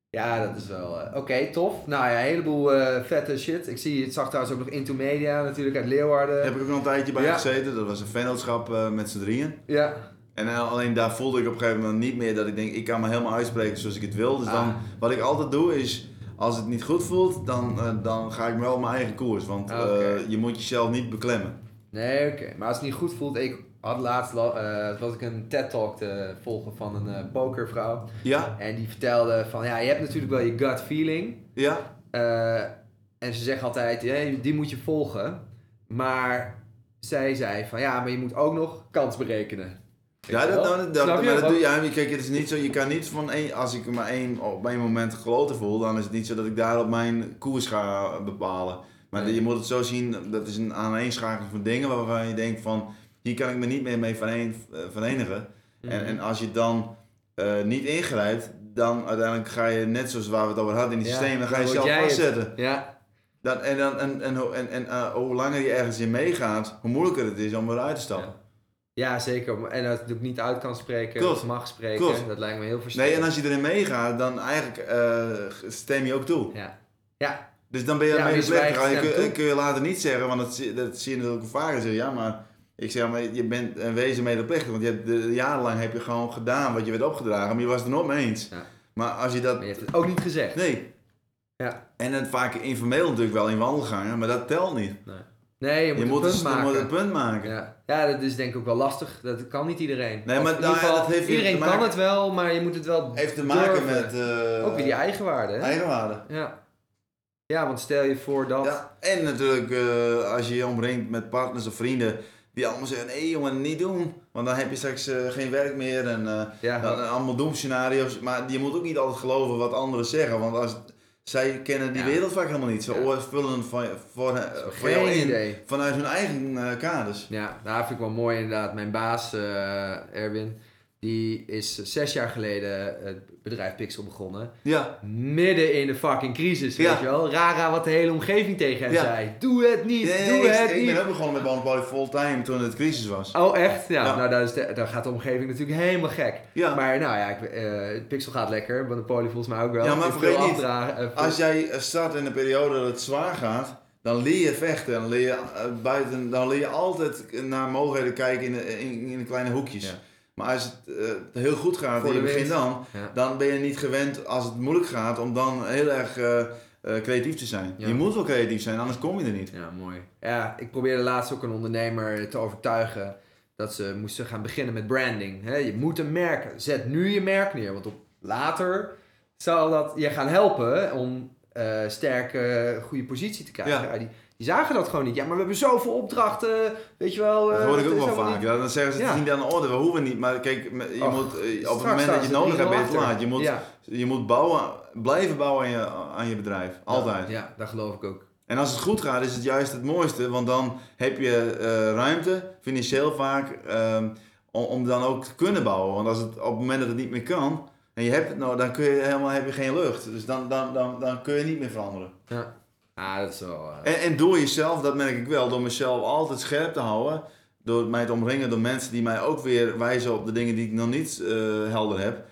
ja. dat is wel... eh, Oké, tof. Nou ja, een heleboel eh, vette shit. Ik zie, het zag trouwens ook nog Into Media natuurlijk uit Leeuwarden. Daar heb ik ook nog een tijdje bij Ja. gezeten. Dat was een vennootschap met z'n drieën. Ja. En alleen daar voelde ik op een gegeven moment niet meer dat ik denk, ik kan me helemaal uitspreken zoals ik het wil. Dus Ah. dan, wat ik altijd doe is, als het niet goed voelt, dan, eh, dan ga ik wel op mijn eigen koers. Want eh, je moet jezelf niet beklemmen. Nee, oké. Maar als het niet goed voelt... Ik had laatst la- eh, was ik een TED-talk te volgen van een pokervrouw. Ja, En die vertelde van... Ja, je hebt natuurlijk wel je gut feeling. ja, en ze zegt altijd, ja, die moet je volgen. Maar zij zei van, ja, maar je moet ook nog kans berekenen. Ja, dat, dat, dat, maar dat doe je. ja, Kijk, het is niet zo, je kan niet van één, als ik maar één, op één moment geloten voel, dan is het niet zo dat ik daarop mijn koers ga bepalen. Maar Nee. je moet het zo zien, dat is een aaneenschakeling van dingen waarvan je denkt van, hier kan ik me niet meer mee vereen, eh, verenigen. En, en als je dan eh, niet ingrijpt, dan uiteindelijk ga je, net zoals waar we het over hadden in die Ja, systemen, dan ga je het. vastzetten. Ja, Dan, en dan, en, en, en, en eh, hoe langer je ergens in meegaat, hoe moeilijker het is om eruit te stappen. ja, zeker. En dat ik niet uit kan spreken, Klopt. of mag spreken, Klopt. dat lijkt me heel Nee, verstandig. en als je erin meegaat, dan eigenlijk eh, stem je ook toe. Ja. Ja, Dus dan ben je Ja, ja, medeplichtig. Je kun, kun je later niet zeggen, want dat, zie- dat zie je natuurlijk ook vaker zeggen. Ja, maar ik zeg maar, je bent een wezen medeplichtig. Want je hebt de, jarenlang heb je gewoon gedaan wat je werd opgedragen, maar je was het er nooit mee eens. Ja. Maar als je dat... maar je hebt het ook niet gezegd. Nee. Ja. En het vaak informeel natuurlijk wel in wandelgangen, maar dat telt niet. Nee, je moet, Je een moet, punt je moet een punt maken. Ja. ja, dat is denk ik ook wel lastig. Dat kan niet iedereen. Nee, maar in nou ieder geval, dat heeft iedereen kan het wel, maar je moet het wel Heeft te maken durven. met eh, Ook weer die eigenwaarde, hè? eigenwaarde. Ja. ja, want stel je voor dat... Ja, en natuurlijk eh, als je je omringt met partners of vrienden die allemaal zeggen, nee jongen, niet doen. Want dan heb je straks eh, geen werk meer en Ja. dan, allemaal doemscenario's. Maar je moet ook niet altijd geloven wat anderen zeggen, want als, zij kennen die Ja. wereld vaak helemaal niet. Ze Ja. oor- vullen van, voor, voor jou in vanuit hun eigen eh, kaders. Ja, nou vind ik wel mooi inderdaad. Mijn baas, eh, Erwin, die is zes jaar geleden het bedrijf Pixel begonnen. Ja, Midden in de fucking crisis, Ja. weet je wel. Rara wat de hele omgeving tegen hem Ja. zei. Doe het niet, Nee, doe ik, het ik niet. ben ook begonnen met Monopoly fulltime toen het crisis was. Oh, echt? Ja, Ja. nou daar, is de- daar gaat de omgeving natuurlijk helemaal gek. Ja. Maar nou ja, ik, eh, Pixel gaat lekker. Monopoly volgens mij ook wel. Ja, maar vergeet niet, afdragen, eh, Als jij eh, start in een periode dat het zwaar gaat, dan leer je vechten. Dan leer je, eh, buiten, dan leer je altijd naar mogelijkheden kijken in de, in, in de kleine hoekjes. Ja. Maar als het eh, heel goed gaat Voor de begint winst. dan, Ja. dan ben je niet gewend als het moeilijk gaat om dan heel erg eh, eh, creatief te zijn. Ja. Je moet wel creatief zijn, anders kom je er niet. Ja, mooi. Ja, ik probeerde laatst ook een ondernemer te overtuigen dat ze moesten gaan beginnen met branding. Hè, je moet een merk, zet nu je merk neer, want op later zal dat je gaan helpen om eh sterke, goede positie te krijgen. Ja. Die, zagen dat gewoon niet. Ja, maar we hebben zoveel opdrachten, weet je wel. Dat eh, hoor ik het ook wel vaak. Ja, dan zeggen ze het is niet aan de orde, we hoeven niet. Maar kijk, je Och, moet, eh, op het moment dat je het nodig hebt, ben je te 3-0 laat. Je moet, Ja. je moet bouwen, blijven bouwen aan je, aan je bedrijf. Altijd. Ja, dat geloof ik ook. En als het goed gaat, is het juist het mooiste, want dan heb je eh, ruimte, financieel vaak, ehm, om, om dan ook te kunnen bouwen. Want als het, op het moment dat het niet meer kan, en je hebt het nou, dan kun je helemaal, heb je geen lucht. Dus dan, dan, dan, dan kun je niet meer veranderen. Ja, ah, dat is wel... eh, En, en door jezelf, dat merk ik wel, door mezelf altijd scherp te houden, door mij te omringen door mensen die mij ook weer wijzen op de dingen die ik nog niet eh, helder heb,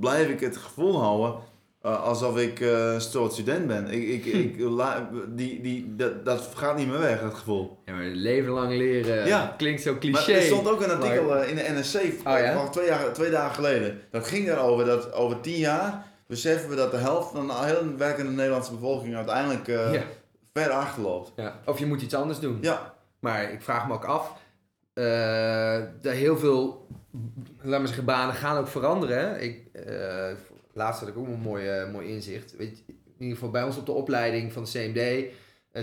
blijf ik het gevoel houden eh, alsof ik eh, een soort student ben. Ik, ik, ik, la- die, die, dat, dat gaat niet meer weg, dat gevoel. ja, maar leven lang leren Ja. klinkt zo cliché. Maar er stond ook een artikel Maar- in de NSC Oh, ja? van twee, jaar, twee dagen geleden. Dat ging daarover dat over tien jaar beseffen we dat de helft van de hele werkende Nederlandse bevolking uiteindelijk eh, Ja. ver achterloopt. Ja. Of je moet iets anders doen. Ja, Maar ik vraag me ook af. dat heel veel, laat maar zeggen, banen gaan ook veranderen. Hè? Ik, eh, laatst had ik ook een mooi, mooi inzicht. Weet je, in ieder geval bij ons op de opleiding van de CMD.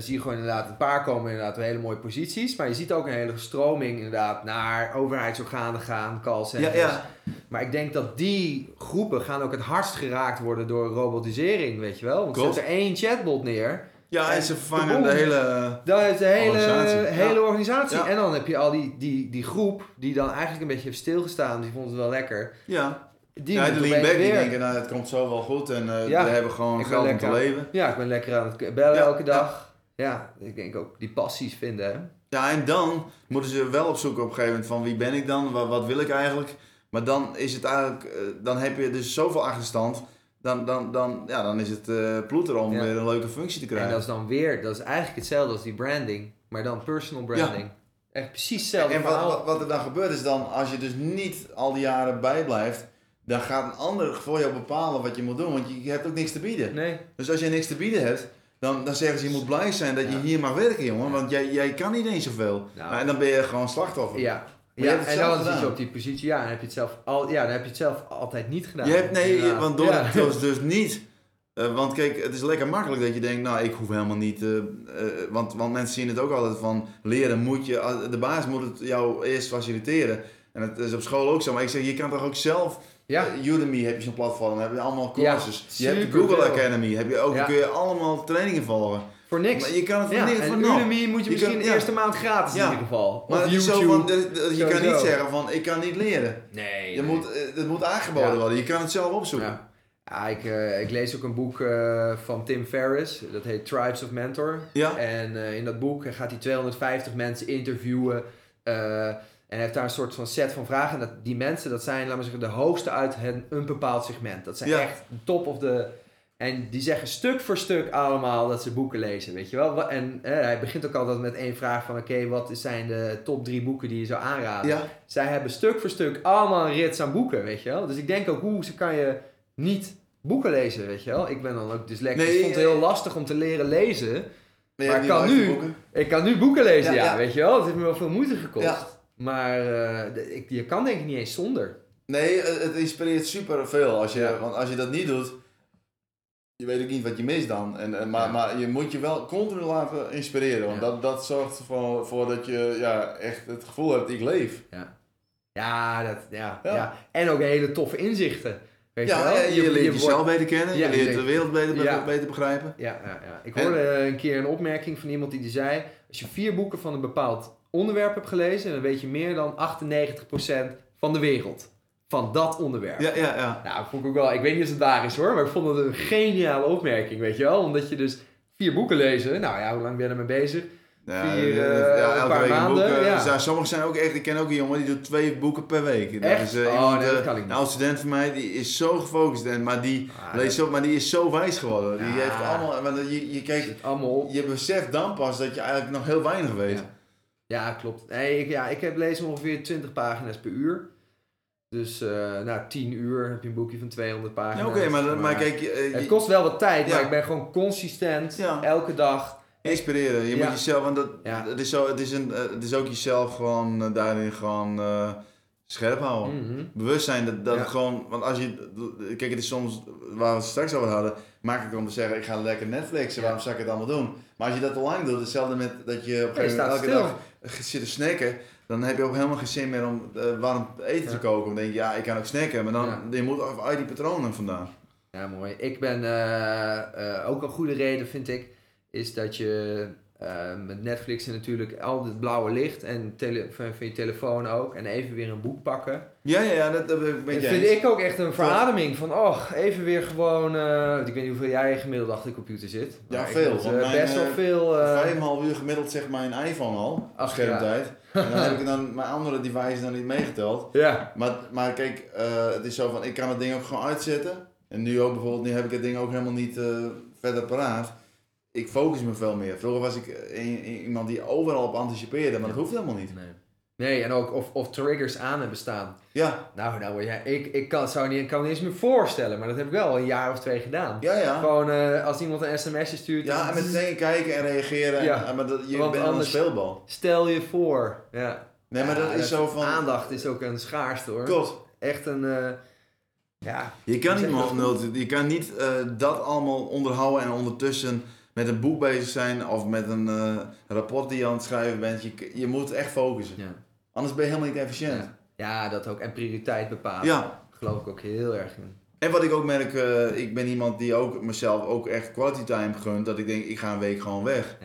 zie je gewoon inderdaad een paar komen inderdaad hele mooie posities. Maar je ziet ook een hele stroming inderdaad naar overheidsorganen gaan, callcenters. ja, ja. Maar ik denk dat die groepen gaan ook het hardst geraakt worden door robotisering, weet je wel. Want Klopt. zet er één chatbot neer, ja en En ze vervangen de hele... dat is de hele Organisatie, ja. hele organisatie. Ja. En dan heb je al die, die, die groep die dan eigenlijk een beetje heeft stilgestaan. Die vond het wel lekker. Ja, Die ja de lean opeens back die denken, nou het komt zo wel goed en eh, Ja, we hebben gewoon geld om te leven. Ja, ik ben lekker aan het bellen elke dag. Ja. ik denk ook die passies vinden. Hè? Ja, en dan moeten ze wel opzoeken op een gegeven moment van wie ben ik dan, wat, wat wil ik eigenlijk. Maar dan is het eigenlijk, eh, dan heb je dus zoveel achterstand, dan, dan, dan, ja, dan is het eh ploeter om Ja. weer een leuke functie te En krijgen. dat is dan weer, dat is eigenlijk hetzelfde als die branding. Maar dan personal branding. Echt precies hetzelfde En wat, verhaal. wat, wat er dan gebeurt is dan, als je dus niet al die jaren bijblijft, dan gaat een ander voor jou bepalen wat je moet doen, want je, hebt ook niks te bieden. Nee. Dus als je niks te bieden hebt, dan, dan zeggen ze je moet blij zijn dat je hier mag werken jongen, want jij, jij kan niet eens zoveel. Nou. en dan ben je gewoon slachtoffer. Ja. Je Ja, hebt het en zelf dan zit je op die positie, ja, dan heb je het zelf, al, ja, dan heb je het zelf altijd niet gedaan. Je hebt, nee, want door Ja. het dus, dus niet. Eh, want kijk, het is lekker makkelijk dat je denkt, nou, ik hoef helemaal niet. eh, eh, want, want mensen zien het ook altijd van leren moet je. ah, De baas moet het jou eerst faciliteren. En het is op school ook zo. Maar ik zeg, je kan toch ook zelf. Ja. Udemy heb je zo'n platform, heb je allemaal Ja, courses. je hebt de. Google Academy, heb je ook, Ja. kun je allemaal trainingen volgen. Voor niks. Maar je kan het voor ja, niks en voor nul. Udemy moet je, Je misschien kan- de ja. eerste maand gratis Ja. in ieder geval. Maar of het is YouTube. zo van, de- de- je kan niet zeggen van, ik kan niet leren. Nee. Je nee. moet, eh, het moet aangeboden Ja. worden, je kan het zelf opzoeken. Ja. Ja, ik, eh, ik lees ook een boek eh, van Tim Ferriss. Dat heet Tribes of Mentor. Ja. En eh, in dat boek gaat hij 250 mensen interviewen. eh, en hij heeft daar een soort van set van vragen. En dat, die mensen, dat zijn, laten we zeggen, de hoogste uit hen- een bepaald segment. Dat zijn Ja. echt de top of de... En die zeggen stuk voor stuk allemaal dat ze boeken lezen, weet je wel. En eh, hij begint ook altijd met één vraag van... Oké, wat zijn de top drie boeken die je zou aanraden? Ja. Zij hebben stuk voor stuk allemaal een rits aan boeken, weet je wel. Dus ik denk ook, hoe ze kan je niet boeken lezen, weet je wel. Ik ben dan ook dyslectisch. Nee, ik vond het eh, heel lastig om te leren lezen. Nee, Maar die kan nu-. Ik kan nu boeken lezen, ja, Ja, ja. weet je wel. Het heeft me wel veel moeite gekost. Ja. Maar eh, ik, je kan denk ik niet eens zonder. Nee, het inspireert super veel. Als je. Want als je dat niet doet, je weet ook niet wat je mist dan. En, en, maar, Ja. maar je moet je wel continu laten inspireren. Want Ja. dat, dat zorgt ervoor voor dat je ja, echt het gevoel hebt, ik leef. Ja, dat, ja, ja. Ja. En ook hele toffe inzichten. Weet Ja, je wel? je, je, leert wordt- jezelf beter kennen, Ja, je leert de wereld beter, be- Ja. beter begrijpen. Ja, ja, ja. Ik hoorde eh, een keer een opmerking van iemand die, die zei... Als je vier boeken van een bepaald onderwerp hebt gelezen... dan weet je meer dan 98% van de wereld. Van dat onderwerp. Ja, ja, ja. Nou, vond ik ook wel... Ik weet niet of het waar is hoor... maar ik vond het een geniale opmerking, weet je wel? Omdat je dus vier boeken lezen... Nou ja, hoe lang ben je ermee bezig? Ja, Vier, eh, eh, ja, een elke paar week maanden, boek. eh, ja. ja, sommigen zijn ook echt, ik ken ook een jongen die doet twee boeken per week. Echt? Eh, Oh, iemand, nee, dat eh, kan ik niet. Een oud student van mij, die is zo gefocust, en, maar, die Ah, leest zo, maar die is zo wijs geworden. Die heeft allemaal, want je, je, kijkt, allemaal op. je beseft dan pas dat je eigenlijk nog heel weinig weet. Ja. Ja, klopt. Nee, ik, ja, ik heb lezen ongeveer 20 pagina's per uur. Dus eh na 10 uur heb je een boekje van 200 Ja, pagina's. Oké, maar, maar kijk, eh, Het kost wel wat tijd, maar ik ben gewoon consistent, Ja. elke dag. inspireren. Je moet jezelf, want dat, het, is zo, het, is een, eh, het is ook jezelf gewoon daarin gewoon scherp houden. Mhm. Bewust zijn dat, dat gewoon, want als je, kijk, het is soms, waar we het straks over hadden, makkelijk om te zeggen, ik ga lekker Netflixen, waarom zou ik het allemaal doen? Maar als je dat lang doet, hetzelfde met dat je op een gegeven moment elke stil. dag zit te snacken, dan heb je ook helemaal geen zin meer om eh, warm eten Ja. te koken. Dan denk je, ja, ik kan ook snacken, maar dan, Ja. je moet ook uit die patronen vandaan. Ja, mooi. Ik ben eh, eh, ook een goede reden, vind ik, is dat je eh, met Netflixen natuurlijk al het blauwe licht en tele van, van je telefoon ook en even weer een boek pakken. Ja, ja, ja, dat, vind eens. ik ook echt een verademing van, oh, even weer gewoon, eh, ik weet niet hoeveel jij gemiddeld achter de computer zit. Ja, veel, eh, best wel veel. Vijf en een half uur gemiddeld zegt mijn iPhone al, Ach, schermtijd. En dan heb ik dan mijn andere devices dan niet meegeteld. ja, Maar, maar kijk, het is zo van, ik kan het ding ook gewoon uitzetten. En nu ook bijvoorbeeld, nu heb ik het ding ook helemaal niet verder paraat. Ik focus me veel meer. Vroeger was ik eh, iemand die overal op anticipeerde, maar dat hoeft helemaal niet. nee. Nee, en ook of, of triggers aan hebben staan. Ja, Nou, nou ja, ik, ik kan, zou niet, kan me niet eens meer voorstellen, maar dat heb ik wel een jaar of twee gedaan. ja, ja. Gewoon eh, als iemand een sms'je stuurt, Ja, dan- en meteen kijken en reageren. Ja. En, maar dat, je Want bent dan een anders- speelbal. stel je voor. Ja. Nee, maar Ja, dat is zo van... Aandacht is ook een schaarste hoor. Klopt. Echt een, eh, ja. Je kan niet, je kan niet eh, dat allemaal onderhouden en ondertussen met een boek bezig zijn of met een eh, rapport die je aan het schrijven bent. Je, je moet echt focussen. Ja. Anders ben je helemaal niet efficiënt. Ja. ja, dat ook. En prioriteit bepalen. Ja. Geloof ik ook heel erg in. En wat ik ook merk, eh, ik ben iemand die ook mezelf ook echt quality time gunt. Dat ik denk, ik ga een week gewoon weg.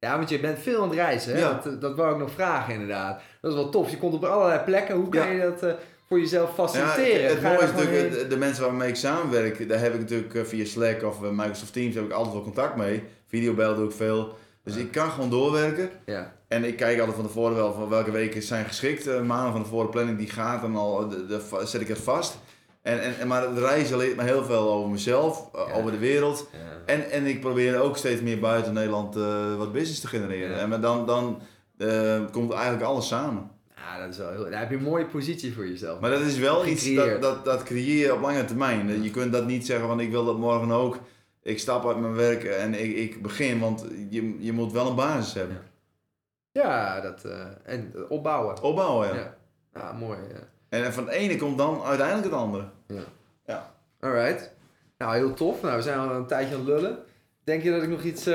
Ja, want je bent veel aan het reizen. Hè? Ja. Dat, dat wou ik nog vragen inderdaad. Dat is wel tof. Je komt op allerlei plekken. Hoe kan Ja. je dat eh, voor jezelf Ja, faciliteren? het mooie is natuurlijk, heen? de, mensen waarmee ik samenwerk, daar heb ik natuurlijk eh, via Slack of eh, Microsoft Teams heb ik altijd wel contact mee. Videobel doe ik veel. Dus Ja. ik kan gewoon doorwerken. Ja. En ik kijk altijd van tevoren wel van welke weken zijn geschikt. Uh, maanden van tevoren planning die gaat en al de, de- zet ik het vast. En, en, maar het reizen leert me heel veel over mezelf, eh, Ja. over de wereld. Ja. En, en ik probeer ook steeds meer buiten Nederland eh, wat business te genereren. En maar dan, dan eh, komt eigenlijk alles samen. Ja, dat is wel heel... Daar heb je een mooie positie voor jezelf. Maar dat is wel iets dat, dat, dat creëer je op lange termijn. Je kunt dat niet zeggen van ik wil dat morgen ook. Ik stap uit mijn werk en ik, ik begin, want je, je moet wel een basis hebben. Ja, dat... eh, en opbouwen. Opbouwen, ja. Ja. Ja, mooi. Ja. En, van het ene komt dan uiteindelijk het andere. Alright. Nou, heel tof. Nou, we zijn al een tijdje aan het lullen. Denk je dat ik nog iets eh,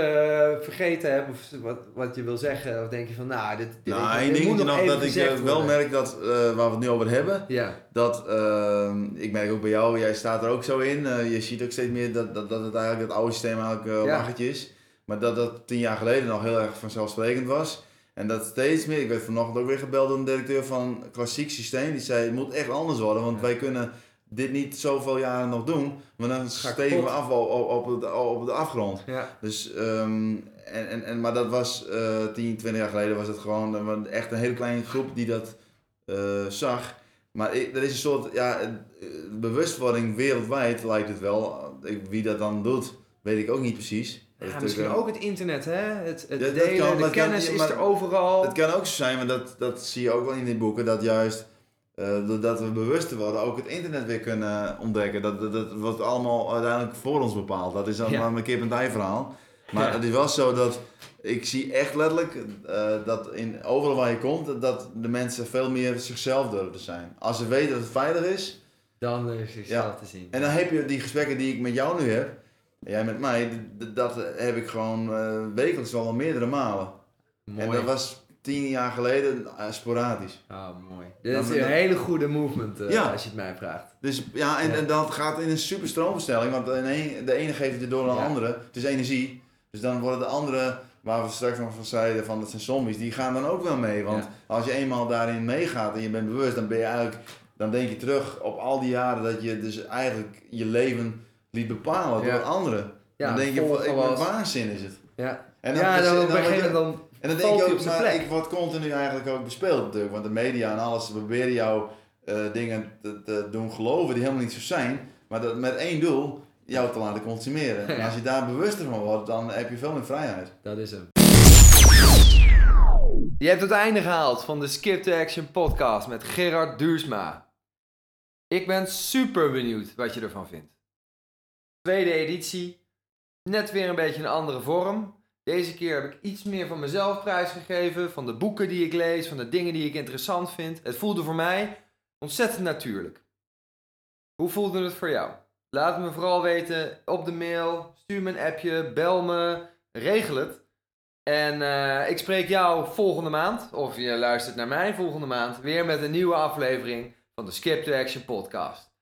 vergeten heb of wat, wat je wil zeggen? Of denk je van, nou, dit, dit, Nou, moet nog even dat ik eh, wel worden. merk dat, eh, waar we het nu over hebben, Ja, dat, eh, ik merk ook bij jou, jij staat er ook zo in, je ziet ook steeds meer dat, dat, dat het eigenlijk het oude systeem eigenlijk Ja. is. Maar dat dat tien jaar geleden nog heel erg vanzelfsprekend was. En dat steeds meer, ik werd vanochtend ook weer gebeld door een directeur van een klassiek systeem, die zei het moet echt anders worden, want Ja. wij kunnen dit niet zoveel jaren nog doen, want dan steven we af op, op, op, de, op de afgrond. ja. Dus, ehm, en, en, en, maar dat was eh 10, 20 jaar geleden was het gewoon eh, echt een hele kleine groep die dat eh, zag. Maar ik, er is een soort ja, eh, bewustwording wereldwijd, lijkt het wel. Ik- Wie dat dan doet, weet ik ook niet precies. Ja, misschien ook het internet, hè? Het, het Ja, dat delen, kan, de kan, kennis ja, is maar er overal. Het kan ook zo zijn, maar dat, dat zie je ook wel in die boeken, dat juist eh, doordat we bewuster worden, ook het internet weer kunnen ontdekken. Dat, dat, dat wordt allemaal uiteindelijk voor ons bepaald. Dat is dan Ja. een kip en ei verhaal. Maar Ja. het is wel zo dat ik zie echt letterlijk eh, dat in, overal waar je komt, dat de mensen veel meer zichzelf durven te zijn. Als ze weten dat het veilig is, Dan is het zichzelf Ja. te zien. en dan heb je die gesprekken die ik met jou nu heb, en jij met mij, dat heb ik gewoon eh, wekelijks wel al meerdere malen. Mooi. En dat was tien jaar geleden eh, sporadisch. Oh, mooi. Dit Dan- is een hele goede movement, eh, Ja. als je het mij vraagt. Dus ja, en, Ja. en dat gaat in een super stroomversnelling, want de ene, de ene geeft het door aan de Ja. andere. Het is energie. Dus dan worden de andere, waar we straks nog van zeiden, van dat zijn zombies, die gaan dan ook wel mee. Want Ja. als je eenmaal daarin meegaat en je bent bewust, dan ben je eigenlijk, dan denk je terug op al die jaren dat je dus eigenlijk je leven liet bepalen Ja. door anderen. Ja, dan denk je, wat was- waanzin is het. Ja, En ja dan een gegeven je- moment dan en dan valt denk je hij ook, maar plek. ik word continu eigenlijk ook bespeeld natuurlijk. Want de media en alles proberen jou eh, dingen te, te doen geloven die helemaal niet zo zijn. Maar dat, met één doel, jou te laten consumeren. En als je daar bewuster van wordt, dan heb je veel meer vrijheid. Dat is hem. Je hebt het einde gehaald van de Skip to Action podcast met Gerard Duursma. Ik ben super benieuwd wat je ervan vindt. Tweede editie, net weer een beetje een andere vorm. Deze keer heb ik iets meer van mezelf prijsgegeven, van de boeken die ik lees, van de dingen die ik interessant vind. Het voelde voor mij ontzettend natuurlijk. Hoe voelde het voor jou? Laat me vooral weten op de mail, stuur me een appje, bel me, regel het. En eh, ik spreek jou volgende maand, of je luistert naar mij volgende maand, weer met een nieuwe aflevering van de Skip to Action podcast.